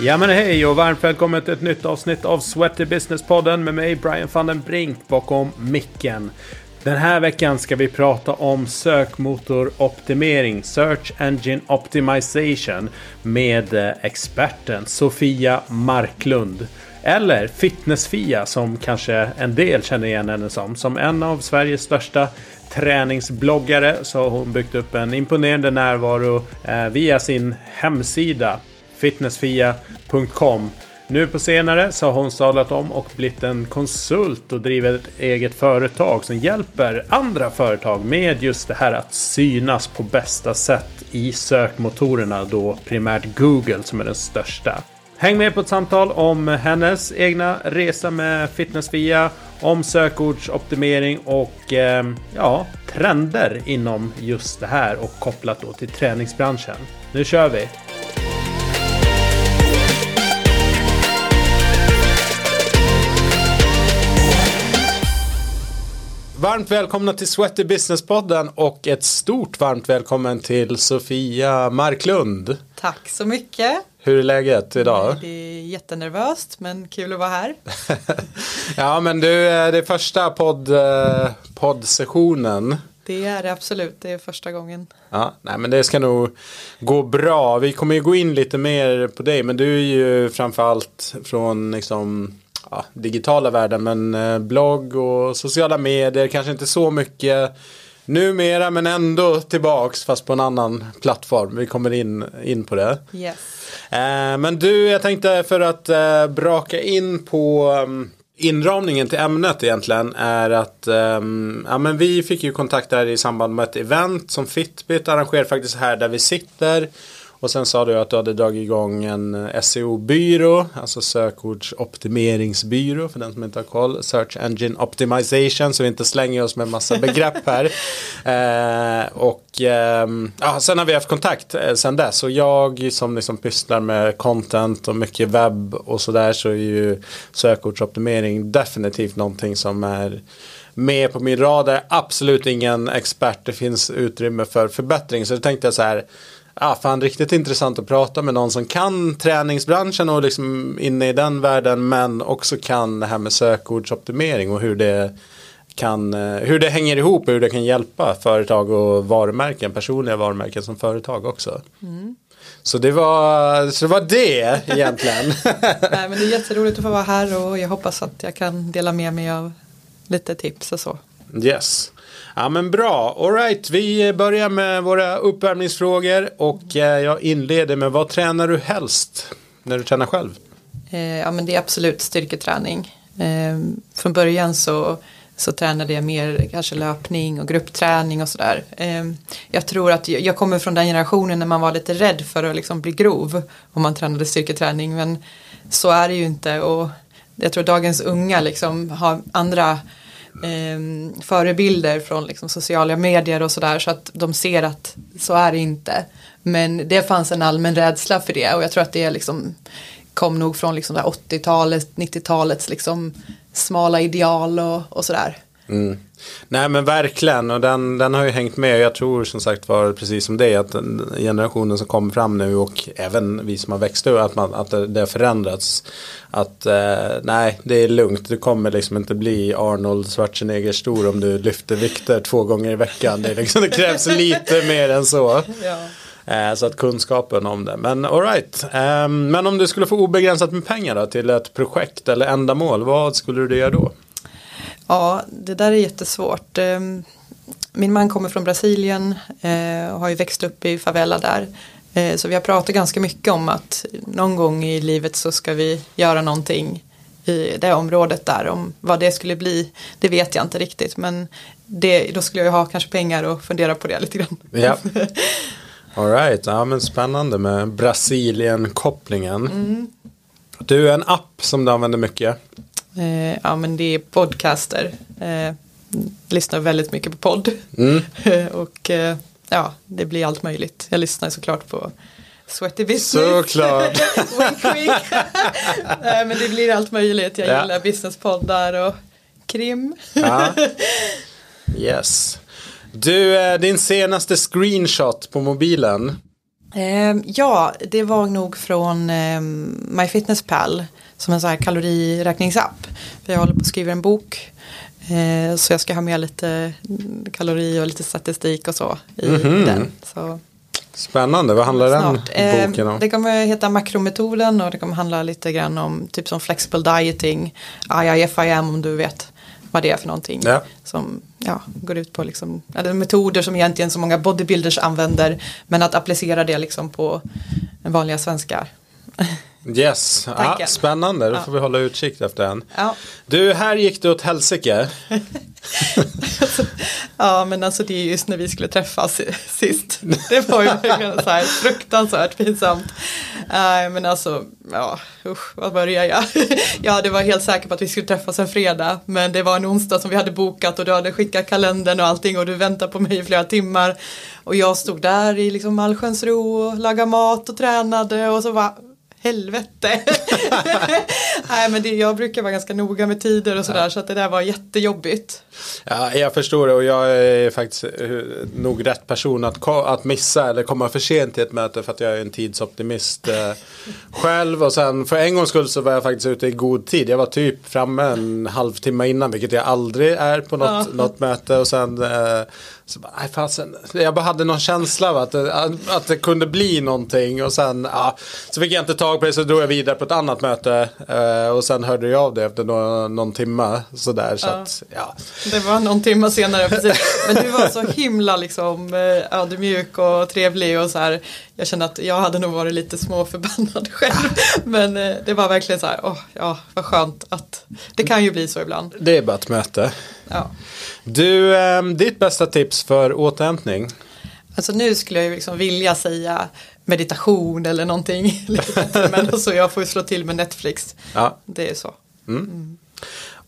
Ja men hej och varmt välkommen till ett nytt avsnitt av Sweaty Business-podden med mig Brian van den Brink bakom micken. Den här veckan ska vi prata om sökmotoroptimering, Search Engine Optimization med eh, experten Sofia Marklund. Eller Fitness-Fia som kanske en del känner igen henne som. Som en av Sveriges största träningsbloggare så har hon byggt upp en imponerande närvaro eh, via sin hemsida fitnessfia.com. Nu på senare så har hon sadlat om och blivit en konsult och driver ett eget företag som hjälper andra företag med just det här att synas på bästa sätt i sökmotorerna då primärt Google som är den största. Häng med på ett samtal om hennes egna resa med Fitnessfia, om sökordsoptimering och eh, ja, trender inom just det här och kopplat då till träningsbranschen. Nu kör vi! Varmt välkomna till Sweaty Business-podden och ett stort varmt välkommen till Sofia Marklund. Tack så mycket. Hur är läget idag? Det är jättenervöst men kul att vara här. ja men du, eh, det är första podd, eh, poddsessionen. Det är det absolut, det är första gången. Ja, nej men det ska nog gå bra. Vi kommer ju gå in lite mer på dig men du är ju framförallt från liksom ja, digitala världen men eh, blogg och sociala medier kanske inte så mycket numera men ändå tillbaks fast på en annan plattform. Vi kommer in, in på det. Yes. Eh, men du, jag tänkte för att eh, braka in på um, inramningen till ämnet egentligen är att um, ja, men vi fick ju kontakt där i samband med ett event som Fitbit arrangerar faktiskt här där vi sitter. Och sen sa du att du hade dragit igång en eh, SEO-byrå, alltså sökordsoptimeringsbyrå för den som inte har koll. Search Engine Optimization, så vi inte slänger oss med massa begrepp här. eh, och eh, ja, sen har vi haft kontakt eh, sen dess. Och jag som liksom pysslar med content och mycket webb och sådär så är ju sökordsoptimering definitivt någonting som är med på min radar. Absolut ingen expert, det finns utrymme för förbättring. Så då tänkte jag så här ja, fan riktigt intressant att prata med någon som kan träningsbranschen och liksom inne i den världen men också kan det här med sökordsoptimering och hur det kan, eh, hur det hänger ihop och hur det kan hjälpa företag och varumärken, personliga varumärken som företag också. Mm. Så, det var, så det var det egentligen. Nej, men det är jätteroligt att få vara här och jag hoppas att jag kan dela med mig av lite tips och så. Yes. Ja men bra, alright vi börjar med våra uppvärmningsfrågor och eh, jag inleder med vad tränar du helst när du tränar själv? Eh, ja men det är absolut styrketräning. Ehm, från början så, så tränade jag mer kanske löpning och gruppträning och sådär. Ehm, jag tror att jag kommer från den generationen när man var lite rädd för att liksom bli grov om man tränade styrketräning men så är det ju inte och jag tror dagens unga liksom har andra eh, förebilder från liksom, sociala medier och sådär så att de ser att så är det inte. Men det fanns en allmän rädsla för det och jag tror att det liksom kom nog från liksom 80-talet, 90-talets liksom smala ideal och, och sådär. Mm. Nej men verkligen och den, den har ju hängt med. Jag tror som sagt var precis som det att generationen som kommer fram nu och även vi som har växt upp att, man, att det, det har förändrats. Att eh, nej det är lugnt. Du kommer liksom inte bli Arnold Schwarzenegger stor om du lyfter vikter två gånger i veckan. Det, liksom, det krävs lite mer än så. Ja. Eh, så att kunskapen om det. Men alright. Eh, men om du skulle få obegränsat med pengar då, till ett projekt eller ändamål. Vad skulle du göra då? Ja, det där är jättesvårt. Ehm, min man kommer från Brasilien eh, och har ju växt upp i favela där. Eh, så vi har pratat ganska mycket om att någon gång i livet så ska vi göra någonting i det området där. Om vad det skulle bli, det vet jag inte riktigt. Men det, då skulle jag ha kanske pengar och fundera på det lite grann. Ja. Alright, ja men spännande med Brasilien-kopplingen. Mm. Du, en app som du använder mycket. Eh, ja men det är podcaster. Eh, lyssnar väldigt mycket på podd. Mm. och eh, ja, det blir allt möjligt. Jag lyssnar såklart på Sweaty Business. Såklart. wink, wink. men det blir allt möjligt. Jag ja. gillar businesspoddar och krim. ja. Yes. Du, eh, din senaste screenshot på mobilen. Eh, ja, det var nog från eh, MyFitnessPal som en sån här kaloriräkningsapp. För jag håller på att skriva en bok. Eh, så jag ska ha med lite kalori och lite statistik och så i Mhm. den. Så Spännande, vad handlar snart. den Eh, boken om? det kommer heta makrometoden och det kommer handla lite grann om typ som flexible dieting. IIFIM om du vet vad det är för någonting. Ja. Som ja, går ut på liksom, eller metoder som egentligen så många bodybuilders använder. Men att applicera det liksom på vanliga svenskar. Yes, ja, spännande, då får vi hålla utkik efter den. Ja. Du, här gick det åt helsike. ja men alltså det är just när vi skulle träffas sist. Det var ju verkligen så här fruktansvärt pinsamt. Nej men alltså, ja usch, var börjar jag? ja det var helt säker på att vi skulle träffas en fredag. Men det var en onsdag som vi hade bokat och du hade skickat kalendern och allting och du väntade på mig i flera timmar. Och jag stod där i liksom allsköns ro och lagade mat och tränade och så var helvete. Nej men det, jag brukar vara ganska noga med tider och sådär så att det där var jättejobbigt. Ja, jag förstår det och jag är faktiskt eh, nog rätt person att, att missa eller komma för sent till ett möte för att jag är en tidsoptimist eh, själv. Och sen för en gångs skull så var jag faktiskt ute i god tid. Jag var typ framme en halvtimme innan vilket jag aldrig är på något, Ja. något möte. Och sen eh, så bara, nej, fasen. jag bara hade någon känsla av att, det- att det kunde bli någonting. Och sen ja, så fick jag inte tag på det så drog jag vidare på ett annat möte. Eh, och sen hörde jag av det efter någon, någon timme. Sådär, så Ja. att, ja. Det var någon timme senare precis. Men du var så himla liksom eh, ödmjuk och trevlig och så här. Jag kände att jag hade nog varit lite småförbannad själv. Men eh, det var verkligen så här, åh ja vad skönt att det kan ju bli så ibland. Det är bara ett möte. Ja. Du, eh, ditt bästa tips för återhämtning? Alltså nu skulle jag ju liksom vilja säga meditation eller någonting. Men alltså jag får ju slå till med Netflix. Ja. Det är så.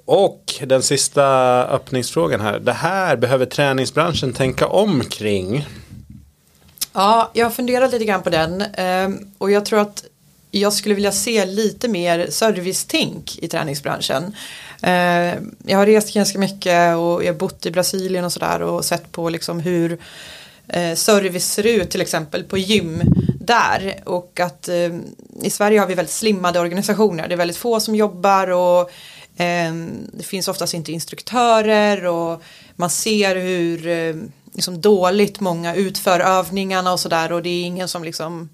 Och den sista öppningsfrågan här. Det här behöver träningsbranschen tänka om kring. Ja, jag har funderat lite grann på den ehm, och jag tror att jag skulle vilja se lite mer servicetänk i träningsbranschen. Eh, jag har rest ganska mycket och jag har bott i Brasilien och sådär och sett på liksom hur eh, service ser ut till exempel på gym där och att eh, i Sverige har vi väldigt slimmade organisationer. Det är väldigt få som jobbar och det finns oftast inte instruktörer och man ser hur liksom dåligt många utför övningarna och sådär och det är ingen som liksom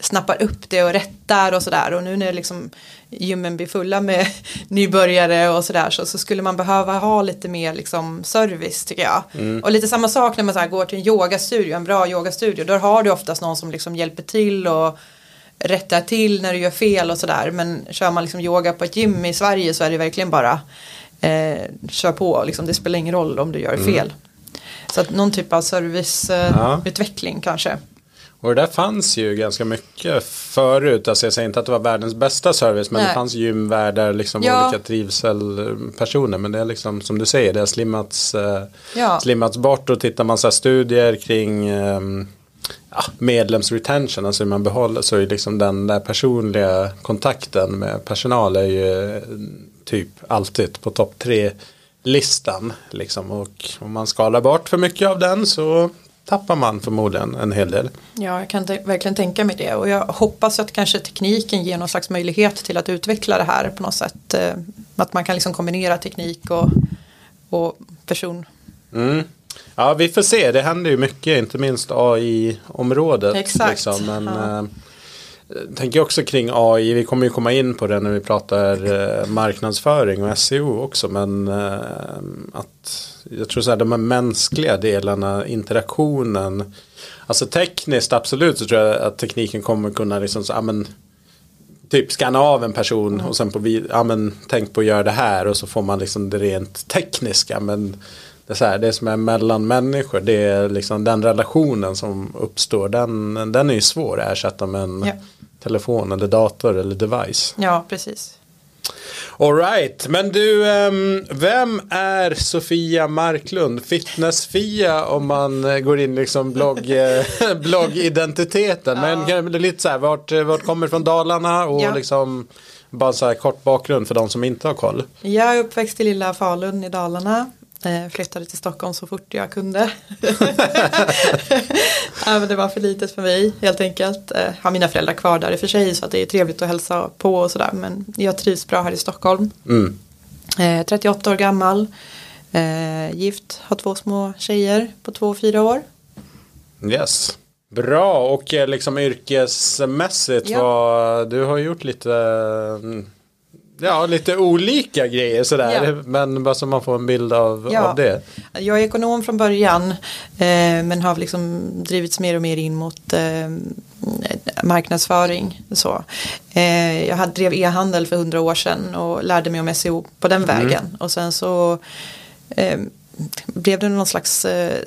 snappar upp det och rättar och sådär och nu när liksom gymmen blir fulla med nybörjare och sådär så, så skulle man behöva ha lite mer liksom service tycker jag. Och lite samma sak när man så går till en yogastudio, en bra yogastudio, då har du oftast någon som liksom hjälper till och rättar till när du gör fel och sådär men kör man liksom yoga på ett gym i Sverige så är det verkligen bara eh, kör på, liksom, det spelar ingen roll om du gör fel. Så att någon typ av serviceutveckling Ja. eh, utveckling kanske. Och det där fanns ju ganska mycket förut. Alltså jag säger inte att det var världens bästa service. Men Nej. det fanns gymvärdar, liksom Ja. olika trivselpersoner. Men det är liksom som du säger, det har slimmats, eh, Ja. slimmats bort. Och tittar man så här studier kring ehm, ja, medlemsretention, alltså hur man behåller, så är liksom den där personliga kontakten med personal är ju eh, typ alltid på topp tre listan. Liksom. Och om man skalar bort för mycket av den så tappar man förmodligen en hel del. Ja, jag kan verkligen tänka mig det och jag hoppas att kanske tekniken ger någon slags möjlighet till att utveckla det här på något sätt. eh, Att man kan liksom kombinera teknik och, och person. Mm. Ja, vi får se. Det händer ju mycket, inte minst AI-området. Exakt. Liksom. Men Ja. eh, jag tänker också kring AI. Vi kommer ju komma in på det när vi pratar eh, marknadsföring och SEO också. Men eh, att jag tror så här, de här mänskliga delarna, interaktionen. Alltså tekniskt absolut så tror jag att tekniken kommer kunna liksom så, ja, men, typ scanna av en person och sen på ja men tänk på att göra det här och så får man liksom det rent tekniska men det, är så här, det som är mellan människor det är liksom den relationen som uppstår den, den är ju svår att ersätta med en Ja. telefon eller dator eller device. Ja, precis. Alright, men du, ehm, vem är Sofia Marklund? Fitness-Fia om man eh, går in liksom blogg, eh, bloggidentiteten. Men det är lite så här, vart, eh, vart kommer från Dalarna och Ja. liksom bara så här kort bakgrund för de som inte har koll. Jag är uppväxt i lilla Falun i Dalarna. Eh, flyttade till Stockholm så fort jag kunde. ja, det var för litet för mig helt enkelt. Eh, har mina föräldrar kvar där i och för sig så att det är trevligt att hälsa på och sådär. Men jag trivs bra här i Stockholm. Mm. Eh, 38 år gammal. Eh, gift, har två små tjejer på två och fyra år. Yes. Bra och eh, liksom yrkesmässigt Ja. vad du har gjort lite mm, Ja, lite olika grejer sådär. Ja. Men bara så man får en bild av, Ja. av det. Jag är ekonom från början eh, men har liksom drivits mer och mer in mot eh, marknadsföring. Så. Eh, jag hade, drev e-handel för hundra år sedan och lärde mig om SEO på den vägen. Och sen så eh, blev det någon slags eh,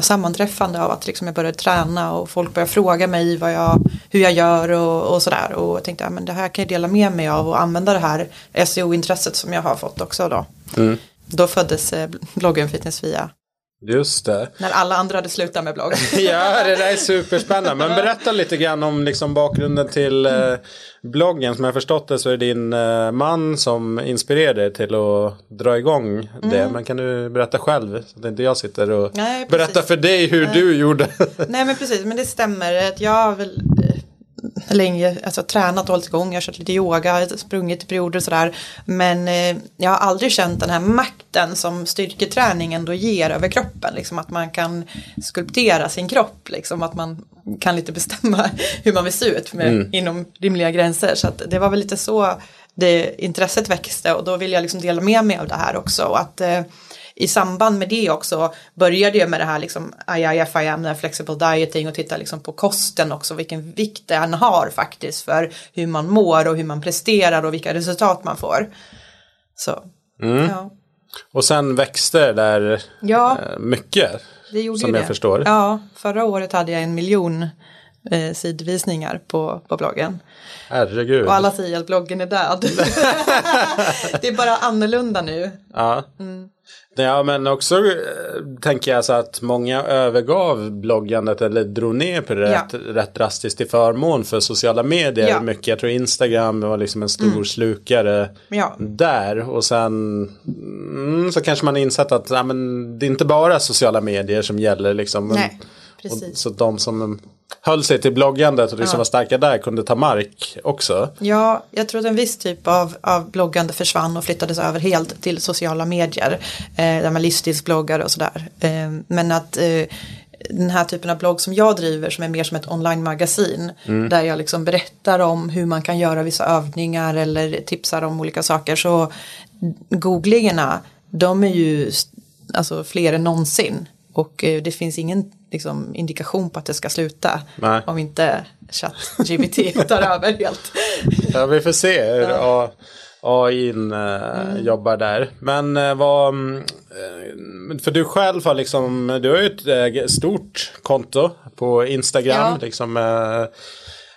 sammanträffande av att liksom jag började träna och folk började fråga mig vad jag, hur jag gör och, och sådär. Och jag tänkte att men det här kan jag dela med mig av och använda det här SEO-intresset som jag har fått också då. Mm. Då föddes eh, bloggen Fitness Via. Just det. När alla andra hade slutat med blogg. Ja, det där är superspännande. Men berätta lite grann om liksom bakgrunden till eh, bloggen. Som jag förstått det så är det din eh, man som inspirerade dig till att dra igång det. Men kan du berätta själv? Så att inte jag sitter och Mm. Nej, berättar för dig hur du gjorde. Nej men precis, men det stämmer. Att jag har väl länge alltså, tränat och hållit igång. Jag har kört lite yoga, sprungit i perioder och sådär. Men eh, jag har aldrig känt den här makten som styrketräning ändå ger över kroppen. Liksom att man kan skulptera sin kropp. Liksom att man kan lite bestämma hur man vill se ut med, inom rimliga gränser. Så det var väl lite så det intresset växte och då vill jag liksom dela med mig av det här också. Och att, eh, i samband med det också började jag med det här liksom IIFIM, flexible dieting och titta liksom på kosten också, vilken vikt den har faktiskt för hur man mår och hur man presterar och vilka resultat man får. Så, ja. Och sen växte det där Ja. eh, mycket. Det gjorde Som jag det. förstår. Ja, förra året hade jag en miljon eh, sidvisningar på, på bloggen. Herregud. Och alla säger att bloggen är död. det är bara annorlunda nu. Ja. Mm. Ja men också eh, tänker jag så att många övergav bloggandet eller drog ner på det Ja. rätt, rätt drastiskt till förmån för sociala medier. Ja. Mm. Mycket. Jag tror Instagram var liksom en stor slukare Ja. där. Och sen mm, så kanske man insett att ja, men, det är inte bara sociala medier som gäller. Liksom. Men- Nej, och, precis. så de som höll sig till bloggandet och liksom Ja. var starka där kunde ta mark också. Ja, jag tror att en viss typ av, av bloggande försvann och flyttades över helt till sociala medier. Eh, där man livsstilsbloggar och sådär. Eh, men att eh, den här typen av blogg som jag driver som är mer som ett online-magasin. Där jag liksom berättar om hur man kan göra vissa övningar eller tipsar om olika saker. Så googlingarna, de är ju alltså, fler än någonsin. Och eh, det finns ingen liksom, indikation på att det ska sluta. Nej. Om inte ChatGPT tar över helt. Ja, vi får se hur A- AI eh, jobbar där. Men eh, vad, mm, för du själv har liksom, du har ju ett stort konto på Instagram. Ja. Liksom,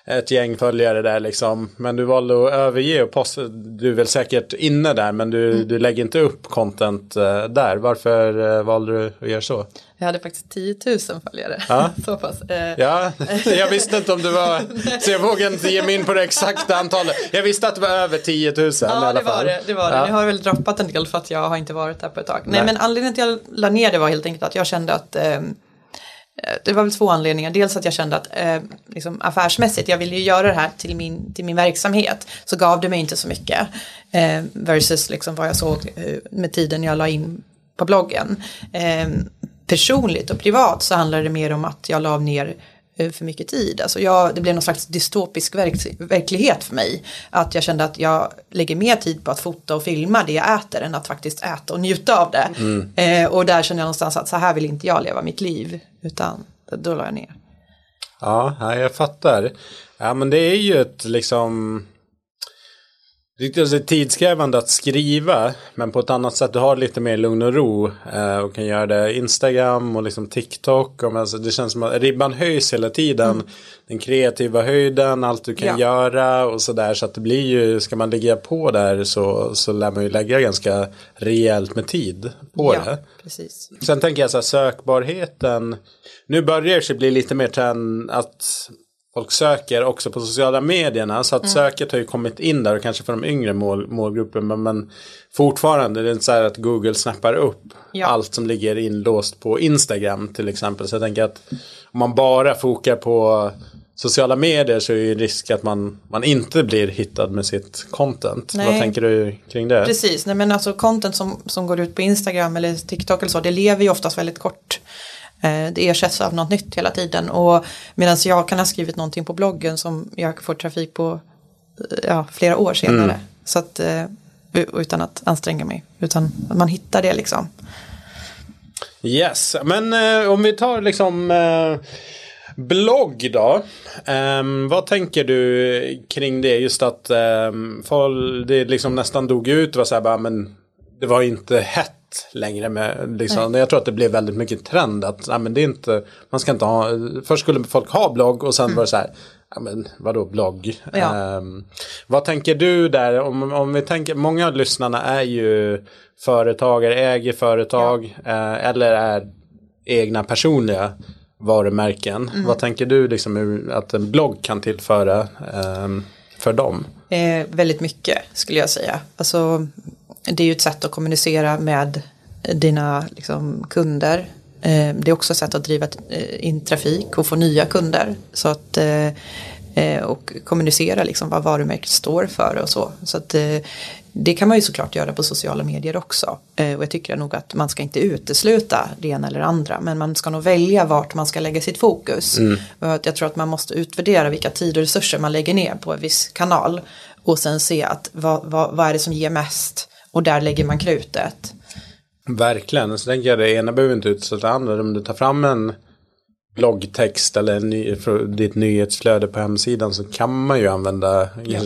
ett gäng följare där liksom. Men du valde att överge och posta. Du är väl säkert inne där men du, du lägger inte upp content eh, där. Varför eh, valde du att göra så? Jag hade faktiskt 10 000 följare. Ja. Så pass. Eh, Ja, jag visste inte om det var, så jag vågar inte ge mig in på det exakta antalet. Jag visste att det var över 10 000 i Ja, alla det var fall. det. det, var det. Ja. Ni har väl droppat en del för att jag har inte varit där på ett tag. Nej, Nej. men anledningen till att jag la ner det var helt enkelt att jag kände att eh, Eh, det var väl två anledningar. Dels att jag kände att eh, liksom affärsmässigt, jag ville ju göra det här till min, till min verksamhet. Så gav det mig inte så mycket. Eh, versus liksom vad jag såg eh, med tiden jag la in på bloggen. Eh, personligt och privat så handlade det mer om att jag la ner för mycket tid. Alltså jag, det blev någon slags dystopisk verk, verklighet för mig. Att jag kände att jag lägger mer tid på att fota och filma det jag äter än att faktiskt äta och njuta av det. Eh, och där kände jag någonstans att så här vill inte jag leva mitt liv. Utan då la jag ner. Ja, ja, jag fattar. Ja, men det är ju ett liksom... Det är alltså tidskrävande att skriva, men på ett annat sätt. Du har lite mer lugn och ro eh, och kan göra det Instagram och liksom TikTok. Och, alltså, det känns som att ribban höjs hela tiden. Den kreativa höjden, allt du kan Ja. göra och sådär. Så att det blir ju, ska man ligga på där så, så lär man ju lägga ganska rejält med tid på ja, det. precis. Sen tänker jag så här sökbarheten. Nu börjar det bli lite mer trend att folk söker också på sociala medierna. Så att mm. söket har ju kommit in där och kanske för de yngre mål, målgrupperna. Men, men fortfarande det är inte så här att Google snappar upp ja. allt som ligger inlåst på Instagram till exempel. Så jag tänker att om man bara fokar på sociala medier så är det ju risk att man, man inte blir hittad med sitt content. Nej. Vad tänker du kring det? Precis, nej men alltså content som, som går ut på Instagram eller TikTok eller så, det lever ju oftast väldigt kort. Eh, det ersätts av något nytt hela tiden och medan jag kan ha skrivit någonting på bloggen som jag får trafik på eh, ja, flera år senare. Mm. Så att, eh, utan att anstränga mig, utan man hittar det liksom. Yes, men eh, om vi tar liksom eh, blogg då. Um, vad tänker du kring det? Just att um, det liksom nästan dog ut. Det var så här bara, men det var inte hett längre med liksom. Jag tror att det blev väldigt mycket trend att nej, men det är inte, man ska inte ha, först skulle folk ha blogg och sen mm. var det så här, ja men vadå blogg? Ja. Um, vad tänker du där, om, om vi tänker, många av lyssnarna är ju företagare, äger företag ja. uh, eller är egna personliga varumärken. Mm. Vad tänker du liksom att en blogg kan tillföra um, för dem? Eh, väldigt mycket skulle jag säga. Alltså, det är ju ett sätt att kommunicera med dina liksom, kunder. Eh, det är också ett sätt att driva eh, in trafik och få nya kunder. Så att, eh, och kommunicera liksom vad varumärket står för och så. Så att, det kan man ju såklart göra på sociala medier också. Och jag tycker nog att man ska inte utesluta det ena eller andra. Men man ska nog välja vart man ska lägga sitt fokus. Mm. Jag tror att man måste utvärdera vilka tid och resurser man lägger ner på en viss kanal. Och sen se att vad, vad, vad är det som ger mest och där lägger man krutet. Verkligen, så tänker jag det ena behöver inte utesluta det andra. Om du tar fram en bloggtext eller en ny, ditt nyhetsflöde på hemsidan så kan man ju använda ja.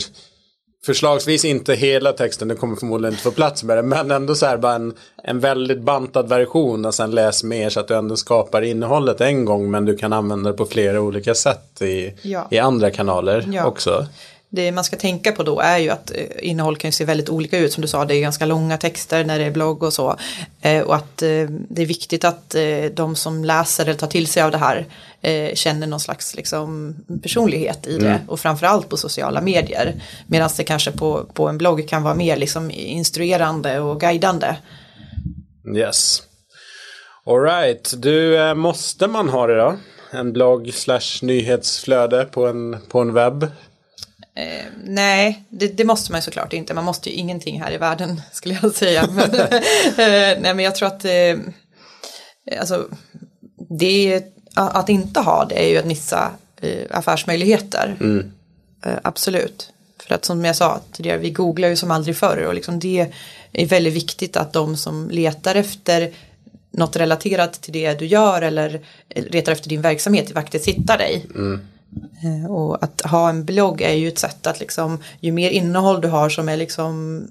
Förslagsvis inte hela texten, du kommer förmodligen inte få plats med det. Men ändå så här bara en, en väldigt bantad version och sen läs mer så att du ändå skapar innehållet en gång. Men du kan använda det på flera olika sätt i, ja. i andra kanaler ja. också det man ska tänka på då är ju att eh, innehåll kan se väldigt olika ut. Som du sa, det är ganska långa texter när det är blogg och så. Eh, och att eh, det är viktigt att de som läser eller tar till sig av det här känner någon slags liksom, personlighet i det. Mm. Och framförallt på sociala medier. Medan det kanske på, på en blogg kan vara mer liksom, instruerande och guidande. Yes. Alright, du, måste man ha det då? En blogg slash nyhetsflöde på en, på en webb? Eh, nej, det, det, måste man ju såklart inte. Man måste ju ingenting här i världen skulle jag säga. Men, eh, nej, men jag tror att eh, alltså, det, att inte ha det är ju att missa eh, affärsmöjligheter. Mm. Eh, absolut. För att som jag sa tidigare, vi googlar ju som aldrig förr och liksom det är väldigt viktigt att de som letar efter något relaterat till det du gör eller letar efter din verksamhet faktiskt hittar dig. Mm. Eh, och att ha en blogg är ju ett sätt att liksom, ju mer innehåll du har som är liksom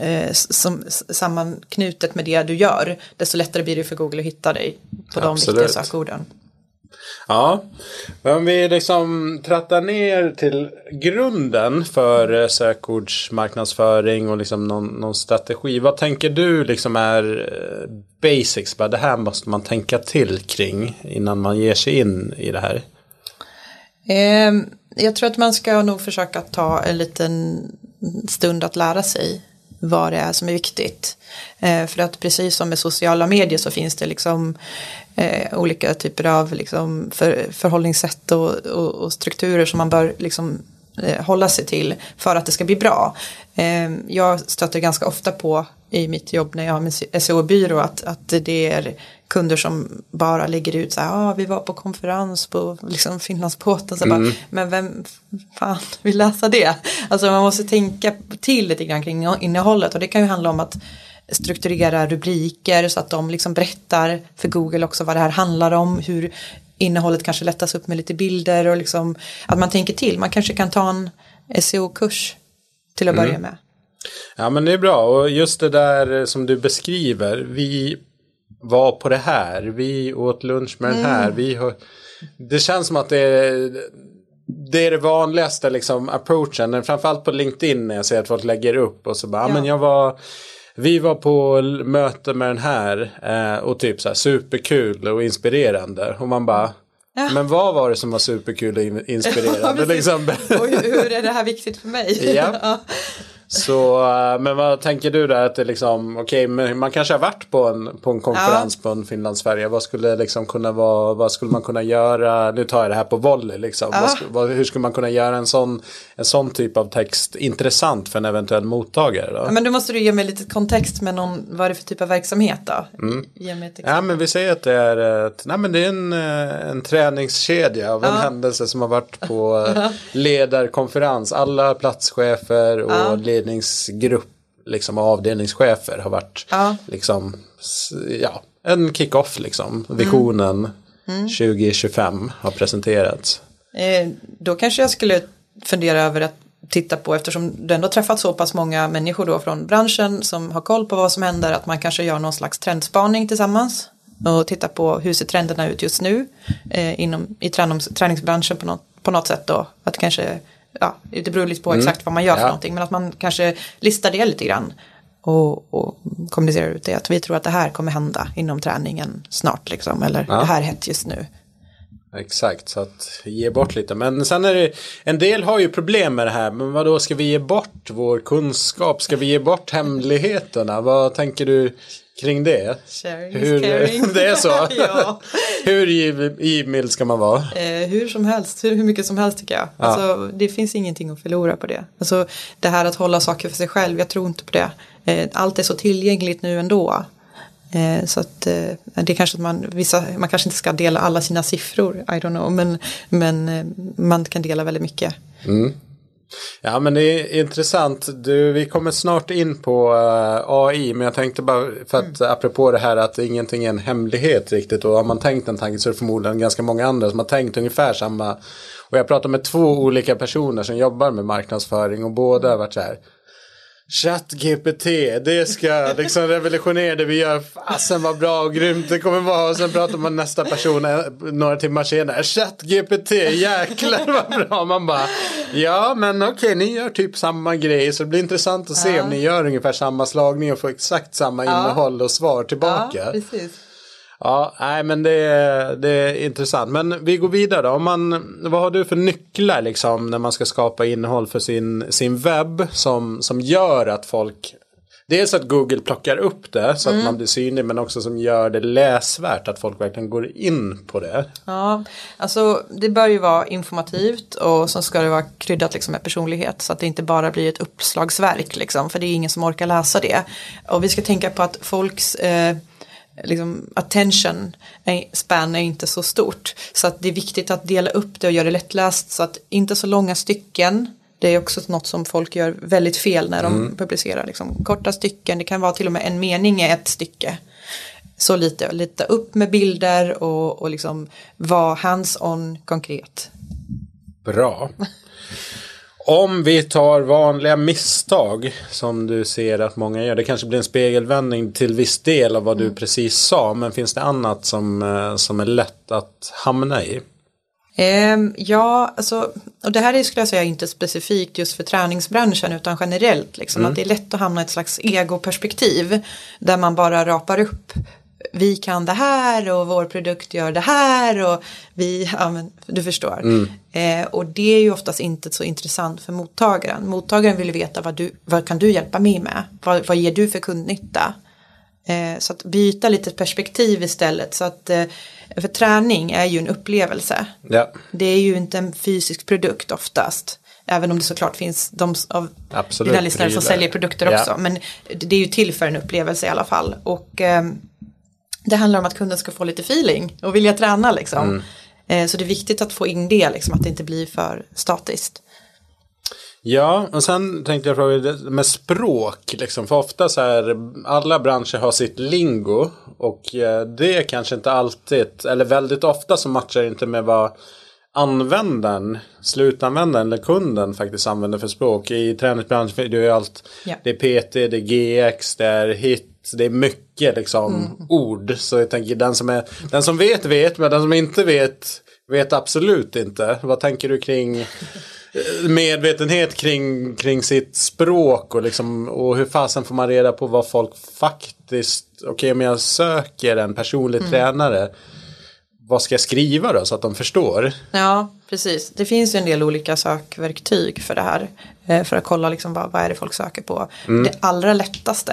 eh, som, sammanknutet med det du gör, desto lättare blir det för Google att hitta dig på de viktiga sökorden. Ja, men om vi liksom trattar ner till grunden för eh, sökordsmarknadsföring och liksom någon, någon strategi. Vad tänker du liksom är eh, basics? Bara det här måste man tänka till kring innan man ger sig in i det här. Ehm, jag tror att man ska nog försöka ta en liten stund att lära sig vad det är som är viktigt. Ehm, för att precis som med sociala medier så finns det liksom eh, olika typer av liksom förhållningssätt och, och, och, strukturer som man bör liksom, hålla sig till för att det ska bli bra. Ehm, jag stöter ganska ofta på i mitt jobb när jag har min SEO-byrå att, att det är kunder som bara lägger ut så här, ah, vi var på konferens på liksom Finlandsbåten, så mm. bara, men vem fan vill läsa det? Alltså man måste tänka till lite grann kring innehållet och det kan ju handla om att strukturera rubriker så att de liksom berättar för Google också vad det här handlar om, hur innehållet kanske lättas upp med lite bilder och liksom att man tänker till. Man kanske kan ta en SEO-kurs till att mm. börja med. Ja men det är bra och just det där som du beskriver. Vi var på det här. Vi åt lunch med mm. den här. Vi har, det känns som att det är det är det vanligaste liksom approachen. Framförallt på LinkedIn när jag ser att folk lägger upp och så bara, ja. men jag var vi var på möte med den här eh, och typ så här superkul och inspirerande. Och man bara, Ja. Men vad var det som var superkul och in- inspirerande? Liksom? Och hur är det här viktigt för mig? Ja. Så, eh, men vad tänker du där att det liksom, okej, men man kanske har varit på en, på en konferens på en Finlandsfärja. Vad skulle liksom kunna vara, vad skulle man kunna göra, nu tar jag det här på volley liksom. Ja. Vad, vad, hur skulle man kunna göra en sån, en sån typ av text intressant för en eventuell mottagare då? Men då måste du ge mig lite kontext med någon, vad är det för typ av verksamhet då? Ge mig ett exempel. Ja men vi säger att det är, ett, nej, men det är en, eh, en träningskedja av en händelse som har varit på eh, ledarkonferens. Alla platschefer och Ja. Ledningsgrupp, liksom avdelningschefer har varit Ja. liksom, ja, en kick-off liksom. Visionen Mm. 2025 har presenterats. Eh, då kanske jag skulle fundera över att titta på eftersom du ändå träffat så pass många människor då från branschen som har koll på vad som händer att man kanske gör någon slags trendspaning tillsammans och titta på hur ser trenderna ut just nu eh, inom, i tränings, träningsbranschen på något, på något sätt då att kanske ja, det beror lite på exakt vad man gör för Ja. någonting men att man kanske listar det lite grann och, och kommunicerar ut det att vi tror att det här kommer hända inom träningen snart liksom eller Ja. det här är hett just nu. Exakt, så att ge bort lite. Men sen är det, en del har ju problem med det här. Men vad då ska vi ge bort vår kunskap? Ska vi ge bort hemligheterna? Vad tänker du kring det? Sharing Hur, caring. det är så? ja. Hur giv- givmild ska man vara? Eh, hur som helst, hur, hur mycket som helst tycker jag. Alltså, det finns ingenting att förlora på det. Alltså, det här att hålla saker för sig själv, jag tror inte på det. Eh, allt är så tillgängligt nu ändå. Eh, så att eh, det kanske att man, vissa, man kanske inte ska dela alla sina siffror, I don't know, men, men eh, man kan dela väldigt mycket. Ja men det är intressant. Du, vi kommer snart in på eh, AI. Men jag tänkte bara för att apropå det här att ingenting är en hemlighet riktigt. Och har man tänkt en tanke så är det förmodligen ganska många andra som har tänkt ungefär samma. Och jag pratar med två olika personer som jobbar med marknadsföring. Och båda har varit så här. ChatGPT, det ska liksom revolutionera det vi gör. Fasen vad bra och grymt det kommer vara. Och sen pratar man nästa person eh, några timmar senare. ChatGPT, jäklar vad bra. Man bara, ja men okej ni gör typ samma grej. Så det blir intressant att se om ni gör ungefär samma slagning och får exakt samma innehåll och svar tillbaka. precis. Ja, nej men det är, det är intressant. Men vi går vidare då. Om man, vad har du för nycklar liksom när man ska skapa innehåll för sin, sin webb som, som gör att folk Dels att Google plockar upp det så att man blir synlig men också som gör det läsvärt att folk verkligen går in på det. Ja, alltså det bör ju vara informativt och så ska det vara kryddat liksom med personlighet så att det inte bara blir ett uppslagsverk liksom för det är ingen som orkar läsa det. Och vi ska tänka på att folks eh, liksom attention span är inte så stort så att det är viktigt att dela upp det och göra det lättläst så att inte så långa stycken det är också något som folk gör väldigt fel när de publicerar liksom, korta stycken. Det kan vara till och med en mening i ett stycke så lite, lite upp med bilder och, och liksom vara hands-on konkret. Bra. Om vi tar vanliga misstag som du ser att många gör. Det kanske blir en spegelvändning till viss del av vad du precis sa. Men finns det annat som, eh, som är lätt att hamna i? Ehm, ja, alltså, och det här är skulle jag säga inte specifikt just för träningsbranschen utan generellt. Liksom, Att det är lätt att hamna i ett slags egoperspektiv där man bara rapar upp vi kan det här och vår produkt gör det här och vi, ja men du förstår. Eh, och det är ju oftast inte så intressant för mottagaren. Mottagaren vill veta vad, du, vad kan du hjälpa mig med? Vad, vad ger du för kundnytta? Eh, så att byta lite perspektiv istället. Så att, eh, för träning är ju en upplevelse. Ja, Det är ju inte en fysisk produkt oftast. Även om det såklart finns de av Absolut, dina lyssnare som säljer produkter Ja. också. Men det är ju till för en upplevelse i alla fall. Och ehm, det handlar om att kunden ska få lite feeling och vilja träna liksom. Mm. Eh, så det är viktigt att få in det, liksom, att det inte blir för statiskt. Ja, och sen tänkte jag fråga med språk. Liksom, för ofta så här, alla branscher har sitt lingo. Och eh, det kanske inte alltid, eller väldigt ofta så matchar det inte med vad användaren, slutanvändaren eller kunden faktiskt använder för språk. I träningsbranschen det är ju allt, Ja. det är PT, det är GX, det är HIT, det är mycket liksom ord. Så jag tänker den som, är, den som vet vet, men den som inte vet vet absolut inte. Vad tänker du kring medvetenhet kring, kring sitt språk och, liksom, och hur fasen får man reda på vad folk faktiskt, okej om jag söker en personlig tränare, vad ska jag skriva då så att de förstår? Ja, precis. Det finns ju en del olika sökverktyg för det här. eh, För att kolla liksom vad, vad är det folk söker på. Det allra lättaste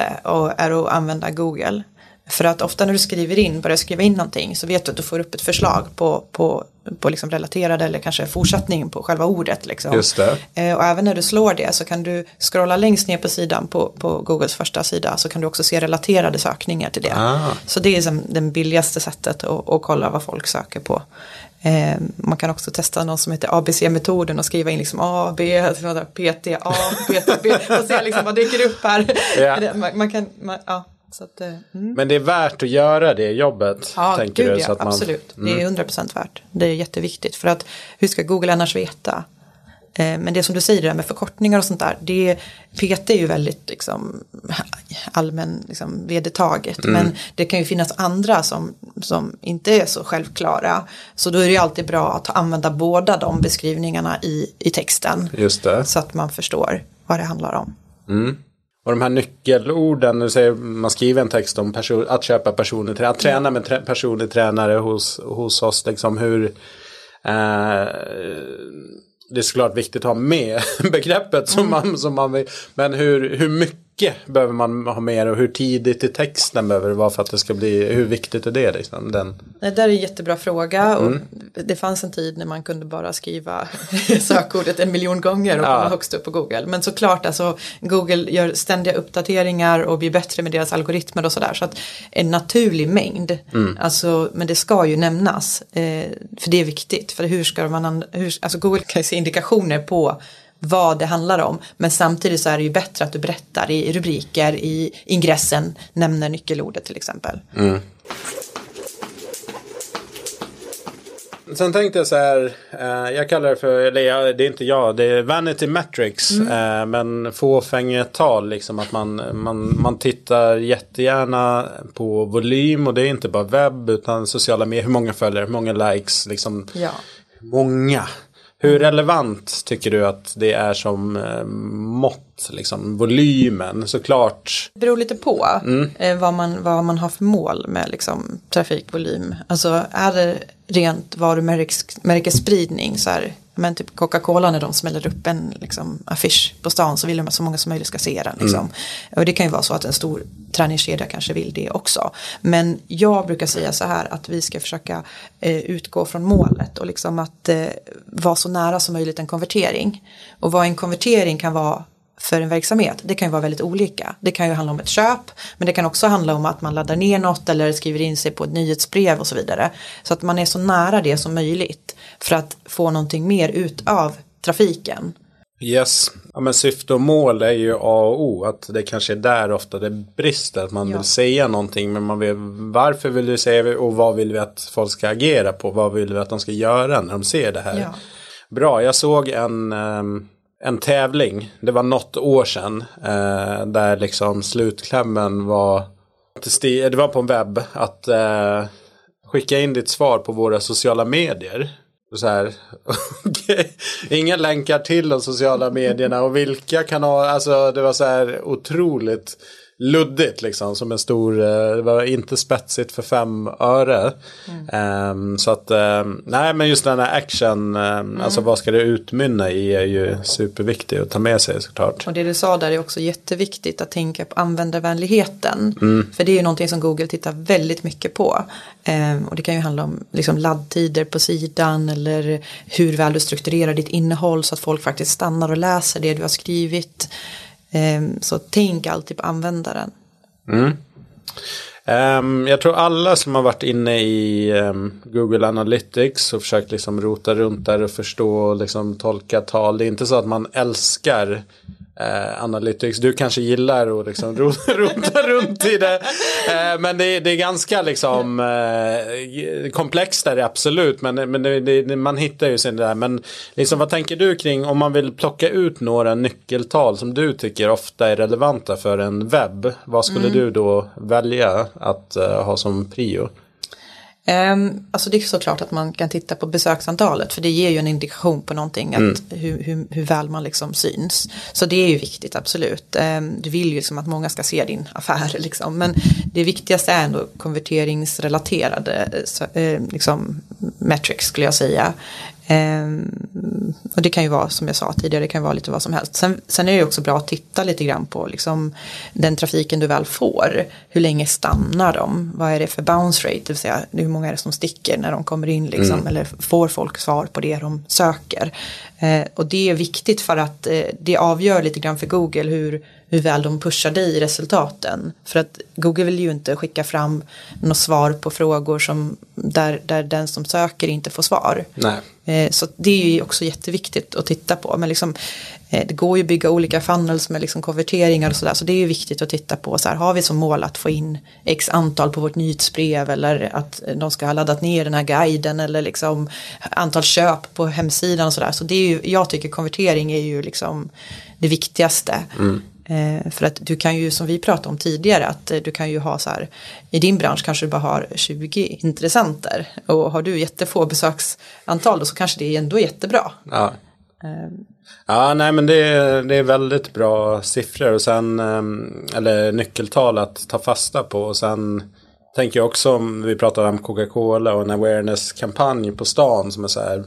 är att använda Google. För att ofta när du skriver in, börjar skriva in någonting så vet du att du får upp ett förslag på, på, på liksom relaterade eller kanske fortsättningen på själva ordet. Liksom. Just det. Eh, Och även när du slår det så kan du scrolla längst ner på sidan på, på Googles första sida så kan du också se relaterade sökningar till det. Ah. Så det är som det billigaste sättet att, att kolla vad folk söker på. Eh, man kan också testa någon som heter ABC-metoden och skriva in liksom A, B, PT, A, PT, B och se liksom vad dyker upp här. Det- man, man kan, man, ja, att, eh, mm. Men det är värt att göra det jobbet. Ja, tänker gud du, ja, så att man, Mm. absolut. Det är 100% värt. Det är jätteviktigt. För att hur ska Google annars veta? Eh, Men det som du säger det där med förkortningar och sånt där. Det, PT är ju väldigt liksom, allmän liksom, vedertaget. Mm. Men det kan ju finnas andra som, som inte är så självklara. Så då är det ju alltid bra att använda båda de beskrivningarna i, i texten. Så att man förstår vad det handlar om. Och de här nyckelorden, nu säger man skriver en text om person, att köpa personlig tränare, att träna med trä, personlig tränare hos, hos oss, liksom hur eh, det är såklart viktigt att ha med begreppet som, man, som man vill, men hur, hur mycket behöver man ha med och hur tidigt i texten behöver det vara för att det ska bli, hur viktigt är det liksom? Den, Det där är en jättebra fråga och Mm. det fanns en tid när man kunde bara skriva sökordet en miljon gånger och Ja. komma högst upp på Google. Men såklart alltså Google gör ständiga uppdateringar och blir bättre med deras algoritmer och sådär. Så att en naturlig mängd, Mm. alltså, men det ska ju nämnas. Eh, för det är viktigt. För hur ska man, an- hur, alltså Google kan ju se indikationer på vad det handlar om. Men samtidigt så är det ju bättre att du berättar i rubriker, i ingressen, nämner nyckelordet till exempel. Sen tänkte jag så här, eh, jag kallar det för, eller det är inte jag, det är Vanity Metrics. Eh, men fåfängetal, liksom att man, man, man tittar jättegärna på volym och det är inte bara webb utan sociala medier, hur många följare, hur många likes, liksom Ja. många. Hur relevant tycker du att det är som eh, mått liksom volymen? Såklart. Det beror lite på eh, vad, man, vad man har för mål med liksom, trafikvolym. Alltså är det rent varumärkesspridning så här, men typ Coca-Cola när de smäller upp en liksom, affisch på stan så vill de att så många som möjligt ska se den. Liksom. Och det kan ju vara så att en stor träningskedja kanske vill det också. Men jag brukar säga så här att vi ska försöka eh, utgå från målet och liksom att eh, vara så nära som möjligt en konvertering. Och vad en konvertering kan vara för en verksamhet. Det kan ju vara väldigt olika. Det kan ju handla om ett köp men det kan också handla om att man laddar ner något eller skriver in sig på ett nyhetsbrev och så vidare. Så att man är så nära det som möjligt för att få någonting mer ut av trafiken. Yes, ja, men syfte och mål är ju A och O. Att det kanske är där ofta det brister. Att man Ja. vill säga någonting men man vill, varför vill du säga det och vad vill vi att folk ska agera på? Vad vill vi att de ska göra när de ser det här? Ja. Bra, jag såg en, ehm, en tävling. Det var något år sedan. eh, där liksom slutklämmen var. Eh, det var på en webb. Att eh, skicka in ditt svar på våra sociala medier. Och Så här, okay. Inga länkar till de sociala medierna och vilka kanaler. Alltså det var så här otroligt luddigt liksom. Som en stor, eh, det var inte spetsigt för fem öre. Ehm, så att, ehm, nej men just den här action, ehm, alltså vad ska det utmynna i är ju superviktigt att ta med sig såklart. Och det du sa där är också jätteviktigt att tänka på användarvänligheten. För det är ju någonting som Google tittar väldigt mycket på. Och det kan ju handla om liksom, laddtider på sidan eller hur väl du strukturerar ditt innehåll så att folk faktiskt stannar och läser det du har skrivit. Ehm, så tänk alltid typ på användaren. Mm. Ehm, jag tror alla som har varit inne i um, Google Analytics och försökt liksom rota runt där och förstå och liksom tolka tal. Det är inte så att man älskar eh, Analytics. Du kanske gillar att liksom ro- rota runt i det. Eh, men det, det är ganska liksom eh, komplext där absolut. Men, men det, det, man hittar ju sin där. Men liksom, vad tänker du kring om man vill plocka ut några nyckeltal som du tycker ofta är relevanta för en webb. Vad skulle du då välja att eh, ha som prio? Um, alltså det är såklart att man kan titta på besöksantalet för det ger ju en indikation på någonting att mm. hur, hur, hur, väl man liksom syns. Så det är ju viktigt absolut. Um, du vill ju liksom att många ska se din affär liksom. Men det viktigaste är ändå konverteringsrelaterade uh, liksom, metrics skulle jag säga. Um, och det kan ju vara som jag sa tidigare, det kan vara lite vad som helst. Sen, sen är det också bra att titta lite grann på liksom, den trafiken du väl får. Hur länge stannar de? Vad är det för bounce rate? Det vill säga hur många är det som sticker när de kommer in liksom, mm. eller får folk svar på det de söker. Uh, och det är viktigt för att uh, det avgör lite grann för Google hur hur väl de pushar dig i resultaten. För att Google vill ju inte skicka fram något svar på frågor som där, där den som söker inte får svar. Nej. Eh, så det är ju också jätteviktigt att titta på. Men liksom, eh, det går ju att bygga olika funnels med liksom konverteringar och sådär. Så det är ju viktigt att titta på. Så här, har vi som mål att få in x antal på vårt nyhetsbrev eller att de ska ha laddat ner den här guiden eller liksom antal köp på hemsidan och sådär. Så det är ju, jag tycker konvertering är ju liksom det viktigaste. Mm. Eh, för att du kan ju som vi pratade om tidigare att eh, du kan ju ha så här i din bransch kanske du bara har 20 intressenter och har du jättefå besöksantal då så kanske det är ändå jättebra. Ja. Eh. Ja, nej men det är, det är väldigt bra siffror och sen eller nyckeltal att ta fasta på och sen tänker jag också om vi pratar om Coca-Cola och en awareness-kampanj på stan som är så här